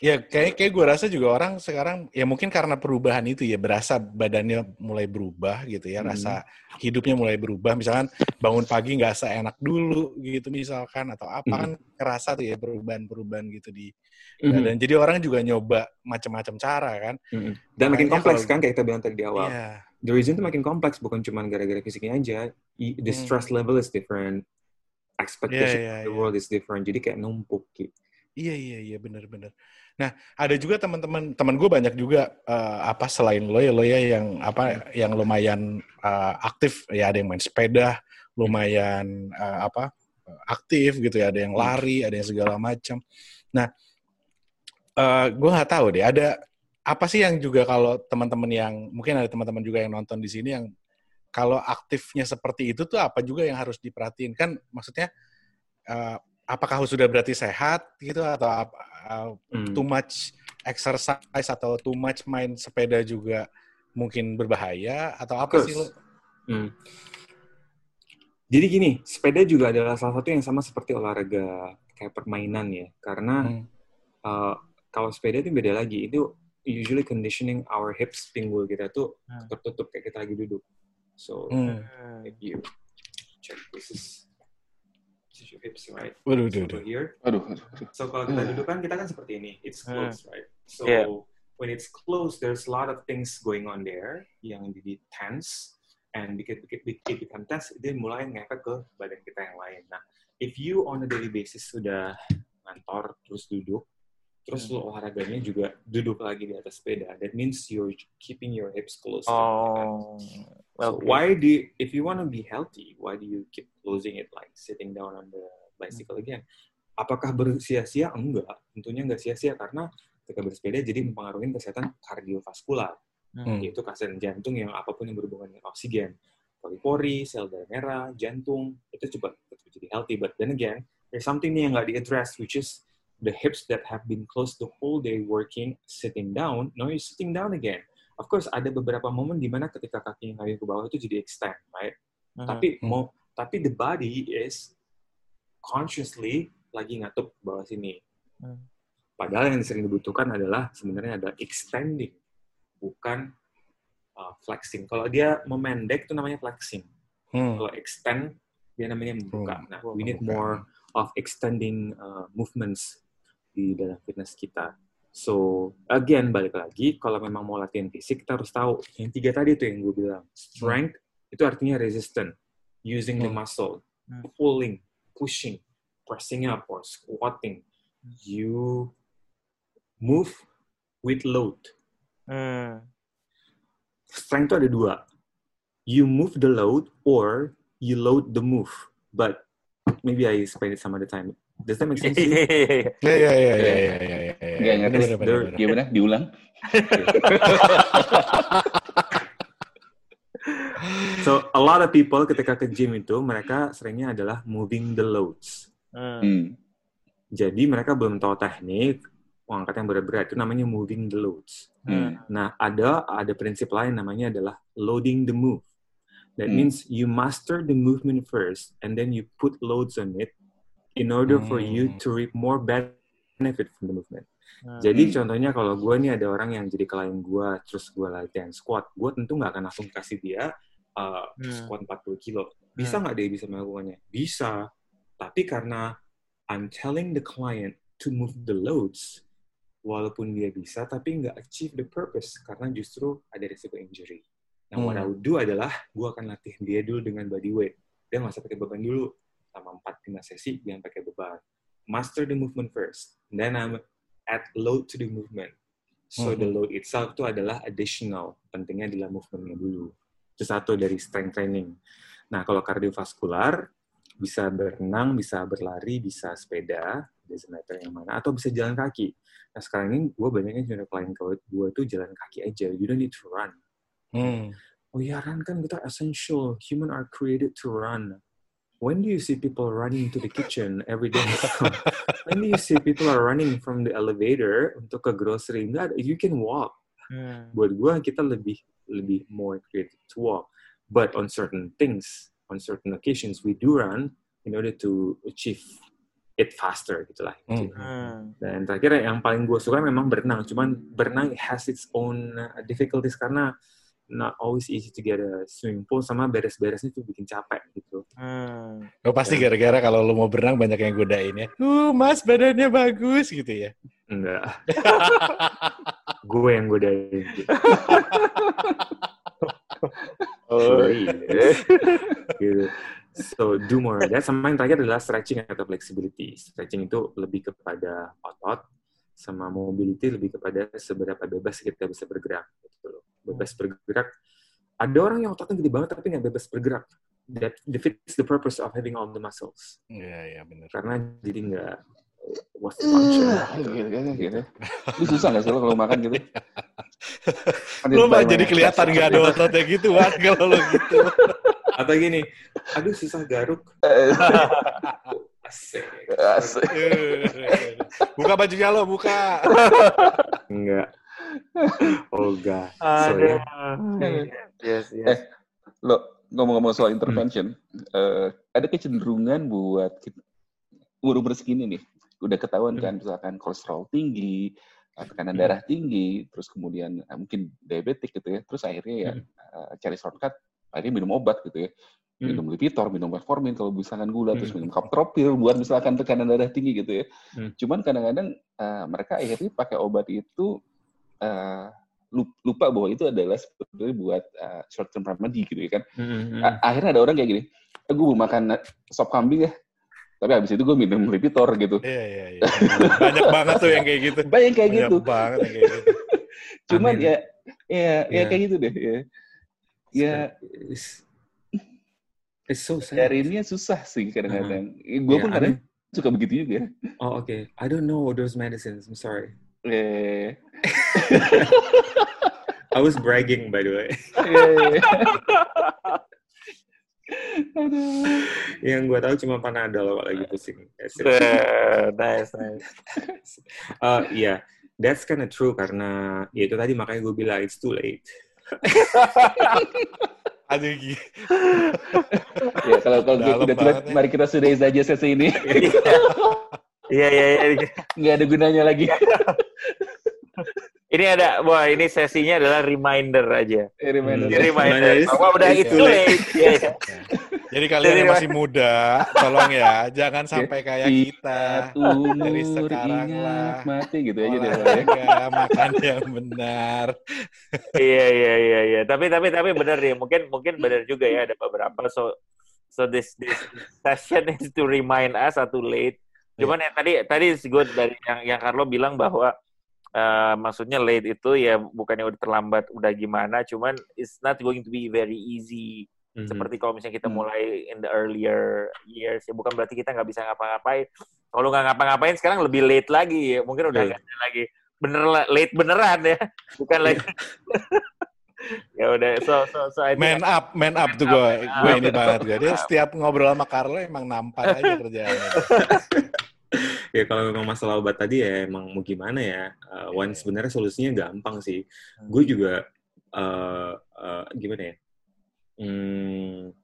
Speaker 4: Ya kayak kayak gue rasa juga orang sekarang ya mungkin karena perubahan itu ya berasa badannya mulai berubah gitu ya,
Speaker 2: Hmm.
Speaker 4: rasa hidupnya mulai berubah. Misalkan bangun pagi nggak seenak dulu gitu misalkan atau apa
Speaker 2: Mhm.
Speaker 4: kan kerasa tuh ya perubahan-perubahan gitu di
Speaker 2: Mhm.
Speaker 4: badan. Jadi orang juga nyoba macam-macam cara kan.
Speaker 2: Mhm. Dan makin kompleks
Speaker 4: kalau-
Speaker 2: kan kayak kita bilang tadi di awal.
Speaker 4: Iya.
Speaker 2: the reason itu makin kompleks bukan cuma gara-gara fisiknya aja. The
Speaker 4: Hmm.
Speaker 2: stress level is different, expectation
Speaker 4: Iya, iya,
Speaker 2: of the
Speaker 4: iya.
Speaker 2: world is different. Jadi kayak numpuk. Ki.
Speaker 4: Iya iya iya benar-benar. Nah ada juga teman-teman teman gue banyak juga eh, apa selain lo ya lo ya yang apa yang lumayan eh, aktif. Ya ada yang main sepeda lumayan eh, apa aktif gitu ya. Ada yang lari ada yang segala macam. Nah eh gue nggak tahu deh ada apa sih yang juga kalau teman-teman yang mungkin ada teman-teman juga yang nonton di sini yang kalau aktifnya seperti itu tuh apa juga yang harus diperhatiin? Kan maksudnya eh, apakah sudah berarti sehat gitu atau apa uh,
Speaker 2: Hmm.
Speaker 4: too much exercise atau too much main sepeda juga mungkin berbahaya atau apa sih lo?
Speaker 2: Hmm. Jadi gini, sepeda juga adalah salah satu yang sama seperti olahraga kayak permainan ya. Karena
Speaker 4: Hmm.
Speaker 2: uh, kalau sepeda itu beda lagi. Itu usually conditioning our hips, pinggul kita tuh
Speaker 3: Hmm.
Speaker 2: tertutup kayak kita lagi duduk. So
Speaker 4: Hmm.
Speaker 2: if you check this is your hips, right?
Speaker 4: Waduh, waduh,
Speaker 2: over here.
Speaker 1: Aduh, aduh, aduh.
Speaker 2: So kalau kita duduk kan kita kan seperti ini, it's
Speaker 3: Hmm.
Speaker 2: closed, right? So
Speaker 3: Yeah.
Speaker 2: when it's closed, there's a lot of things going on there yang jadi tense, and because it, it, it become tense, dia mulai ngefek ke badan kita yang lain. Nah, if you on a daily basis sudah ngantor terus duduk, terus
Speaker 3: Hmm.
Speaker 2: lo olahraganya juga duduk lagi di atas sepeda, that means you're keeping your hips closed. kan?
Speaker 3: Oh,
Speaker 2: So
Speaker 3: oke.
Speaker 2: why do you, if you want to be healthy, why do you keep closing it like sitting down on the bicycle again? Apakah bersia-sia? Enggak, tentunya enggak sia-sia karena ketika bersepeda jadi mempengaruhi kesehatan kardiovaskular,
Speaker 3: Hmm.
Speaker 2: yaitu kesehatan jantung yang apa pun yang berhubungan dengan oksigen, pori-pori, sel darah merah, jantung itu coba jadi healthy. But then again, there's something nih yang nggak di-address, which is the hips that have been closed the whole day working, sitting down. Now you're sitting down again. Of course, ada beberapa momen di mana ketika kaki ngayuh ke bawah itu jadi extend, right?
Speaker 3: Mhm.
Speaker 2: Tapi mau tapi the body is consciously lagi ngatup ke bawah sini.
Speaker 3: Hmm.
Speaker 2: Padahal yang sering dibutuhkan adalah sebenarnya ada extending, bukan uh, flexing. Kalau dia memendek itu namanya flexing.
Speaker 4: Hmm.
Speaker 2: Kalau extend dia namanya membuka.
Speaker 4: Hmm,
Speaker 2: Nah, we need more of extending uh, movements di dalam fitness kita. So again balik lagi, kalau memang mau latihan fisik kita harus tahu yang tiga tadi tuh yang gue bilang strength itu artinya resistant, using the
Speaker 4: Hmm.
Speaker 2: muscle,
Speaker 3: Hmm.
Speaker 2: pulling, pushing, pressing up or squatting. You move with load.
Speaker 3: Hmm.
Speaker 2: Strength itu ada dua. You move the load or you load the move. But maybe I explain it some other time. Does that make sense? to you?
Speaker 4: Ya ya ya ya ya ya ya. ya.
Speaker 1: Nggak ngerti.
Speaker 4: Bener, bener, bener.
Speaker 1: Gimana? Diulang? [laughs]
Speaker 2: So a lot of people ketika ke gym itu mereka seringnya adalah moving the loads.
Speaker 3: Hmm.
Speaker 1: Hmm.
Speaker 2: Jadi mereka belum tahu teknik mengangkat yang berat-berat itu namanya moving the loads.
Speaker 1: Hmm.
Speaker 2: Nah ada ada prinsip lain namanya adalah loading the move. That
Speaker 1: Hmm.
Speaker 2: means you master the movement first and then you put loads on it in order for you
Speaker 4: Hmm.
Speaker 2: to reap more benefit from the movement.
Speaker 3: Hmm.
Speaker 2: Jadi
Speaker 1: Hmm.
Speaker 2: contohnya kalau gue nih ada orang yang jadi klien gue, terus gue latihan squat, gue tentu nggak akan langsung kasih dia uh,
Speaker 3: Hmm.
Speaker 2: squat 40 kilo. Bisa nggak dia bisa melakukannya? Bisa. Tapi karena I'm telling the client to move the loads, walaupun dia bisa, tapi nggak achieve the purpose karena justru ada risiko injury. Nah, what I
Speaker 4: Hmm.
Speaker 2: would do adalah gue akan latih dia dulu dengan body weight. Dia nggak usah pakai beban dulu. Sama 4-5 sesi, jangan pakai beban. Master the movement first. Then I'm add load to the movement. So the
Speaker 4: Mhm.
Speaker 2: load itself itu adalah additional. Pentingnya adalah movementnya dulu. Itu satu dari strength training. Nah, kalau kardiovaskular, bisa berenang, bisa berlari, bisa sepeda, doesn't matter yang mana, atau bisa jalan kaki. Nah, sekarang ini gue banyaknya cuma klien gue itu jalan kaki aja. You don't need to run.
Speaker 4: Hmm.
Speaker 2: Oh ya, run kan kita essential. Human are created to run. When do you see people running to the kitchen every day? [laughs] When do you see people are running from the elevator untuk ke grocery? Enggak, you can walk.
Speaker 3: Hmm.
Speaker 2: Buat gue, kita lebih lebih more creative to walk. But on certain things, on certain occasions, we do run in order to achieve it faster, gitulah.
Speaker 4: Hmm.
Speaker 3: Hmm.
Speaker 2: Dan terakhir yang paling gue suka memang berenang. Cuman berenang has its own uh, difficulties karena not always easy to get a swimming pool sama beres-beresnya tuh bikin capek gitu.
Speaker 3: Hmm.
Speaker 4: Oh, pasti gara-gara kalau lu mau berenang banyak yang godain ya. Uh, mas badannya bagus gitu ya.
Speaker 2: Enggak. [laughs] gue yang godain. Gitu. [laughs]
Speaker 3: Oh,
Speaker 2: iya. gitu. So do more of that. Sama yang terakhir adalah stretching atau flexibility. Stretching itu lebih kepada otot, sama mobility lebih kepada seberapa bebas kita bisa bergerak. Gitu loh. Bebas bergerak. Ada orang yang ototnya gede banget tapi nggak bebas bergerak. That defeats the purpose of having all the muscles.
Speaker 4: Iya, iya benar.
Speaker 2: Karena jadi nggak what's the function?
Speaker 1: Gitu, gitu, gitu. Lu susah nggak sih lo kalau makan gitu? [laughs]
Speaker 4: Lu mah jadi kelihatan gak ada ototnya gitu, Wan, kalau lu gitu.
Speaker 2: Atau gini, aduh susah garuk. [laughs]
Speaker 1: Eh,
Speaker 2: Asik.
Speaker 1: Asik.
Speaker 4: buka bajunya lo, buka.
Speaker 2: Enggak. Olga. So, ya.
Speaker 3: Aduh. Yes, yes.
Speaker 1: Lo ngomong-ngomong soal intervention, eh, ada kecenderungan buat umur-umur segini nih, udah ketahuan kan, misalkan kolesterol tinggi, eh, tekanan
Speaker 2: Hmm.
Speaker 1: darah tinggi, terus kemudian eh, mungkin diabetik gitu ya, terus akhirnya ya
Speaker 2: Hmm.
Speaker 1: eh, cari shortcut, akhirnya minum obat gitu ya,
Speaker 2: Hmm.
Speaker 1: minum Lipitor, minum metformin kalau misalkan gula, terus
Speaker 2: Hmm.
Speaker 1: minum kaptropil buat misalkan tekanan darah tinggi gitu ya.
Speaker 2: Hmm.
Speaker 1: Cuman kadang-kadang eh, mereka akhirnya pakai obat itu uh, lupa bahwa itu adalah sebetulnya buat uh, short term remedy gitu ya kan.
Speaker 2: Mm-hmm.
Speaker 1: Akhirnya ada orang kayak gini, eh, gue mau makan sop kambing ya, tapi habis itu gue minum Lipitor gitu.
Speaker 4: Iya, iya, iya. Banyak banget tuh yang kayak gitu.
Speaker 1: Banyak yang kayak
Speaker 4: Banyak
Speaker 1: gitu.
Speaker 4: banget yang kayak gitu. [laughs]
Speaker 1: Cuman
Speaker 2: Amin.
Speaker 1: ya, ya, ya
Speaker 2: Iya.
Speaker 1: kayak gitu deh. Ya, ya
Speaker 2: It's, it's so sad.
Speaker 1: carinya susah sih kadang-kadang. Gue
Speaker 2: Yeah,
Speaker 1: pun
Speaker 2: I
Speaker 1: kadang
Speaker 2: don't-
Speaker 1: suka begitu juga.
Speaker 2: Oh, okay. I don't know those medicines. I'm sorry.
Speaker 1: Eh,
Speaker 2: I was bragging, by the way.
Speaker 1: Aduh.
Speaker 2: Yang gue tahu cuma Panadol kalau lagi pusing.
Speaker 3: Eh, [laughs] nice, nice. [laughs]
Speaker 2: Uh, yeah, that's kind of true karena ya itu tadi makanya gue bilang it's too late. [laughs]
Speaker 4: Aduh, gila.
Speaker 1: ya kalau kalau udah
Speaker 4: ya.
Speaker 1: mari kita sudahi saja sesi ini.
Speaker 3: Iya, iya, iya.
Speaker 1: Nggak ada gunanya lagi.
Speaker 3: Ini ada, wah ini sesinya adalah reminder aja.
Speaker 1: Eh, reminder.
Speaker 2: Hmm.
Speaker 3: Reminder bahwa udah
Speaker 2: too late.
Speaker 3: late. Iya, iya.
Speaker 4: Jadi kalian yang masih muda, tolong ya, jangan sampai kayak kita. Dari sekarang
Speaker 1: ingat
Speaker 4: lah.
Speaker 1: mati gitu aja deh. Ya.
Speaker 4: Makan yang benar.
Speaker 3: Iya iya iya iya. Tapi tapi tapi benar ya. Mungkin mungkin benar juga ya ada beberapa so so this this session is to remind us atau late. Cuman yang tadi tadi gue dari yang yang Carlo bilang bahwa eh, maksudnya late itu ya bukannya udah terlambat udah gimana, cuman it's not going to be very easy.
Speaker 2: Mhm.
Speaker 3: Seperti kalau misalnya kita
Speaker 1: Hmm.
Speaker 3: mulai in the earlier years ya bukan berarti kita nggak bisa ngapa-ngapain. Kalau nggak ngapa-ngapain sekarang lebih late lagi ya. Mungkin udah ada lagi bener late beneran ya. Bukan late. [laughs] ya udah so so so I
Speaker 4: Man up, man up tuh gue, gue ini banget. Gue. Dia setiap ngobrol sama Carlo emang nampak aja kerjaannya. [laughs]
Speaker 2: ya kalau memang masalah obat tadi ya emang mau gimana ya? Uh, one sebenarnya solusinya gampang sih. Gue juga uh, uh, gimana ya? Hmm,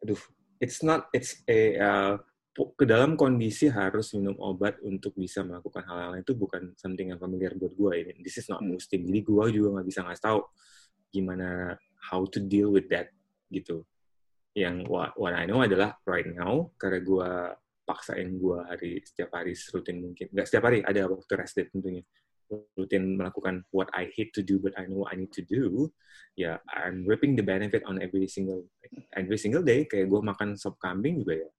Speaker 2: aduh it's not it's a uh, ke dalam kondisi harus minum obat untuk bisa melakukan hal-hal itu bukan something yang familiar buat gue ini this is not Muslim jadi gue juga nggak bisa ngasih tahu gimana how to deal with that gitu. Yang what, what I know adalah right now karena gue paksain gue hari setiap hari rutin mungkin nggak setiap hari ada waktu rest day tentunya. Rutin melakukan what I hate to do but I know I need to do ya I'm reaping the benefit on every single every single day. Kayak gue makan sop kambing juga ya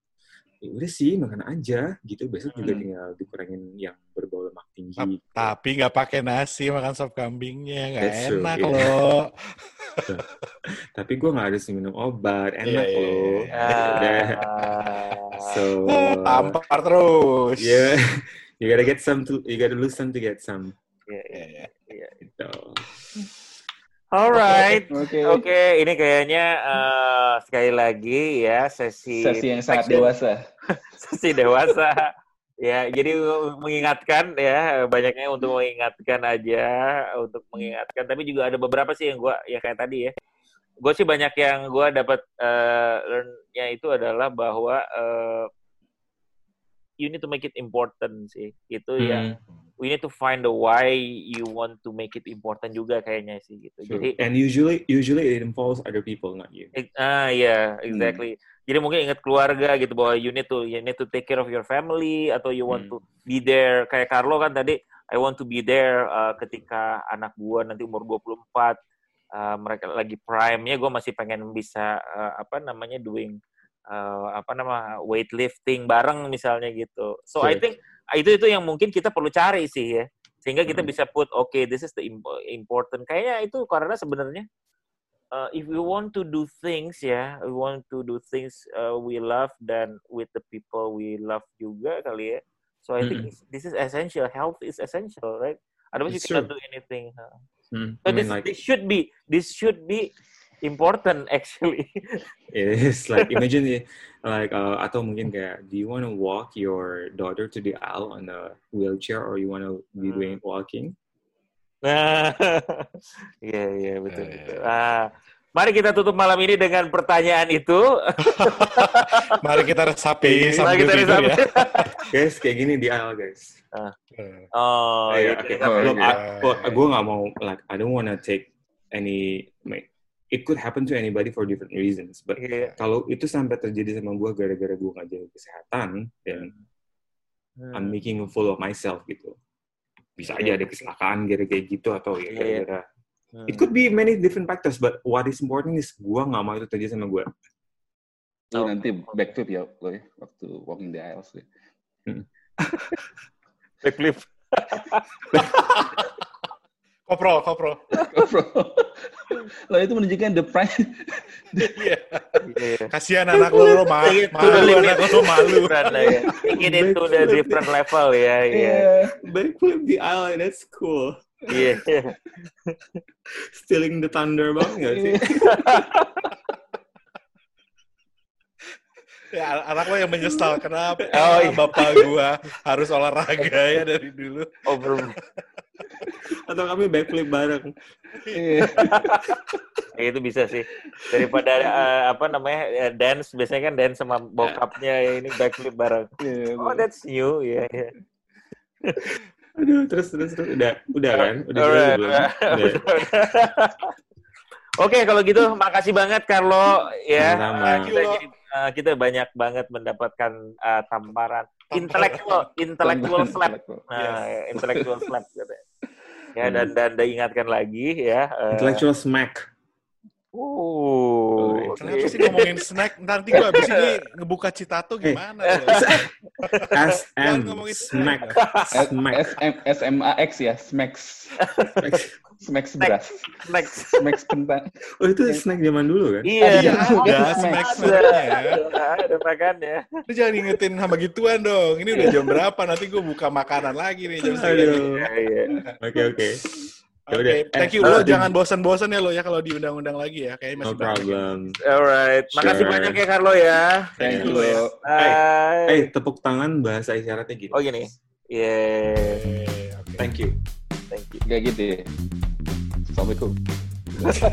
Speaker 2: ya udah sih makan aja gitu besok juga
Speaker 1: Hmm.
Speaker 2: tinggal dikurangin yang berbau lemak tinggi
Speaker 4: Tap- Tapi nggak pakai nasi makan sop kambingnya, nggak
Speaker 2: That's true,
Speaker 4: enak
Speaker 2: iya.
Speaker 4: loh. [laughs]
Speaker 2: tapi gue nggak harus minum obat enak
Speaker 4: Iya, iya,
Speaker 2: loh
Speaker 4: iya. [laughs]
Speaker 2: Ya so [laughs]
Speaker 4: Tampar terus.
Speaker 2: yeah you gotta get some to you gotta lose some to get some
Speaker 3: iya. Iya,
Speaker 4: iya.
Speaker 2: gitu
Speaker 3: Alright.
Speaker 1: Oke.
Speaker 3: Oke, ini kayaknya eh, sekali lagi ya sesi
Speaker 1: Sesi yang sangat dewasa. [laughs]
Speaker 3: sesi dewasa. ya, jadi mengingatkan ya banyaknya untuk mengingatkan aja, untuk mengingatkan. Tapi juga ada beberapa sih yang gua ya kayak tadi ya. Gue sih banyak yang gua dapat eh, learn-nya itu adalah bahwa eh, you need to make it important sih. Itu yang we need to find the why you want to make it important juga kayaknya sih gitu.
Speaker 2: True.
Speaker 3: Jadi
Speaker 2: and usually usually it involves other people not you
Speaker 3: Ah ya, exactly. Jadi mungkin ingat keluarga gitu bahwa you need to you need to take care of your family atau you want
Speaker 2: Hmm.
Speaker 3: to be there kayak Carlo kan tadi I want to be there uh, ketika anak gua nanti umur 24 uh, mereka lagi prime-nya gua masih pengen bisa uh, apa namanya doing uh, apa nama weightlifting bareng misalnya gitu. So I
Speaker 2: Sure.
Speaker 3: think itu itu yang mungkin kita perlu cari sih ya. Sehingga kita
Speaker 2: Hmm.
Speaker 3: bisa put okay this is the im- important. Kayaknya itu karena sebenarnya uh, if we want to do things ya, we want to do things uh, we love dan with the people we love juga kali ya. So I think
Speaker 2: Mm-mm.
Speaker 3: this, is essential. Health is essential, right? Otherwise you cannot
Speaker 2: true.
Speaker 3: do anything. huh?
Speaker 2: Hmm,
Speaker 3: So
Speaker 2: I mean
Speaker 3: this,
Speaker 2: like
Speaker 3: this should be this should be important [laughs] actually.
Speaker 2: it is like imagine like uh, atau mungkin kayak do you want to walk your daughter to the aisle on a wheelchair or you want to be
Speaker 3: Hmm.
Speaker 2: doing walking
Speaker 3: Nah, [laughs] iya iya betul
Speaker 4: Ya, ya,
Speaker 3: betul.
Speaker 4: ya.
Speaker 3: Ah, mari kita tutup malam ini dengan pertanyaan itu. [laughs]
Speaker 4: Mari kita resapi sambil
Speaker 3: Mari kita resapi.
Speaker 4: ya.
Speaker 2: guys kayak gini di aisle guys
Speaker 4: Eh,
Speaker 3: Oh,
Speaker 2: Iya,
Speaker 3: iya,
Speaker 2: oke.
Speaker 3: kita-
Speaker 1: Oh,
Speaker 2: Look,
Speaker 1: iya.
Speaker 2: I- well, gue nggak mau like I don't wanna take any it could happen to anybody for different reasons but
Speaker 3: iya.
Speaker 2: kalau itu sampai terjadi sama gue gara-gara gue nggak jaga kesehatan dan I'm
Speaker 3: Hmm.
Speaker 2: making a fool of myself gitu bisa aja ada kecelakaan gara kayak gitu atau ya
Speaker 3: Iya.
Speaker 2: gara-gara
Speaker 3: Hmm.
Speaker 2: it could be many different factors but what is important is gue nggak mau itu terjadi sama gue
Speaker 1: Lu
Speaker 3: Oh.
Speaker 1: nanti backflip ya lo ya waktu walking the aisles ya. [laughs]
Speaker 3: Backflip. [laughs]
Speaker 4: Kopro, kopro.
Speaker 1: Bro. lo itu menunjukkan the prime
Speaker 4: Iya.
Speaker 3: Iya.
Speaker 4: Kasihan anak lo, lo malu,
Speaker 3: limit.
Speaker 4: anak lo malu.
Speaker 3: Ya. Take it to the different level ya. Iya.
Speaker 2: backflip the aisle that's cool
Speaker 3: Iya.
Speaker 2: stealing the thunder banget nggak sih
Speaker 4: Ya, anak lo yang menyesal kenapa
Speaker 3: Oh, iya.
Speaker 4: bapak gua harus olahraga ya dari dulu.
Speaker 3: Oh, belum.
Speaker 2: Atau kami backflip bareng
Speaker 1: Iya.
Speaker 3: Ya, itu bisa sih. Daripada eh, apa namanya eh, dance biasanya kan dance sama bokapnya ya ini backflip bareng.
Speaker 1: Iya,
Speaker 3: Oh, that's new. Iya, iya.
Speaker 2: aduh terus terus terus udah udah kan udah belum
Speaker 3: alright.
Speaker 2: Udah. [laughs]
Speaker 3: Oke, kalau gitu makasih banget Carlo ya.
Speaker 2: Sama-sama.
Speaker 3: Kita eh, kita banyak banget mendapatkan eh, tamparan intellectual intellectual slap. Nah, intellectual slap [laughs] katanya. Ya dan dan diingatkan lagi ya. eh,
Speaker 2: intellectual smack
Speaker 3: Uh,
Speaker 4: Kenapa sih ngomongin snack? Nanti gua abis ini ngebuka Citato gimana? ya? [laughs] Jangan
Speaker 2: SM
Speaker 4: ngomongin
Speaker 2: smack
Speaker 1: S
Speaker 2: smack
Speaker 1: S M S M A X ya, Smacks. Smacks beras.
Speaker 3: Next.
Speaker 1: Smacks kentang.
Speaker 2: oh itu snack zaman dulu kan
Speaker 3: Iya,
Speaker 4: Iya, ada
Speaker 1: Ada.
Speaker 4: snack-snacknya.
Speaker 3: Ada makannya.
Speaker 4: Lu jangan ngingetin sama gituan dong. Ini udah jam [laughs] berapa? Nanti gue buka makanan lagi nih jam segini.
Speaker 3: Iya, iya.
Speaker 2: oke oke
Speaker 4: Oke,
Speaker 2: Yaudah.
Speaker 4: thank you.
Speaker 2: Eh,
Speaker 4: Lo
Speaker 2: uh,
Speaker 4: jangan bosan-bosan ya lo ya kalau diundang-undang lagi ya. Kayaknya
Speaker 2: no
Speaker 4: masih banyak.
Speaker 2: problem
Speaker 3: Alright, makasih
Speaker 2: Sure.
Speaker 3: banyak ya Carlo ya.
Speaker 1: Thank you.
Speaker 3: Bye.
Speaker 2: eh tepuk tangan bahasa isyaratnya gini
Speaker 3: Oh gini. Yeah,
Speaker 4: Oke, oke.
Speaker 2: thank you
Speaker 3: thank you.
Speaker 1: Gak gitu ya. Assalamualaikum. [laughs]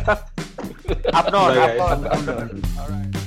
Speaker 3: Up north,
Speaker 2: Bye,
Speaker 3: up
Speaker 2: guys.
Speaker 3: north, up north. Alright.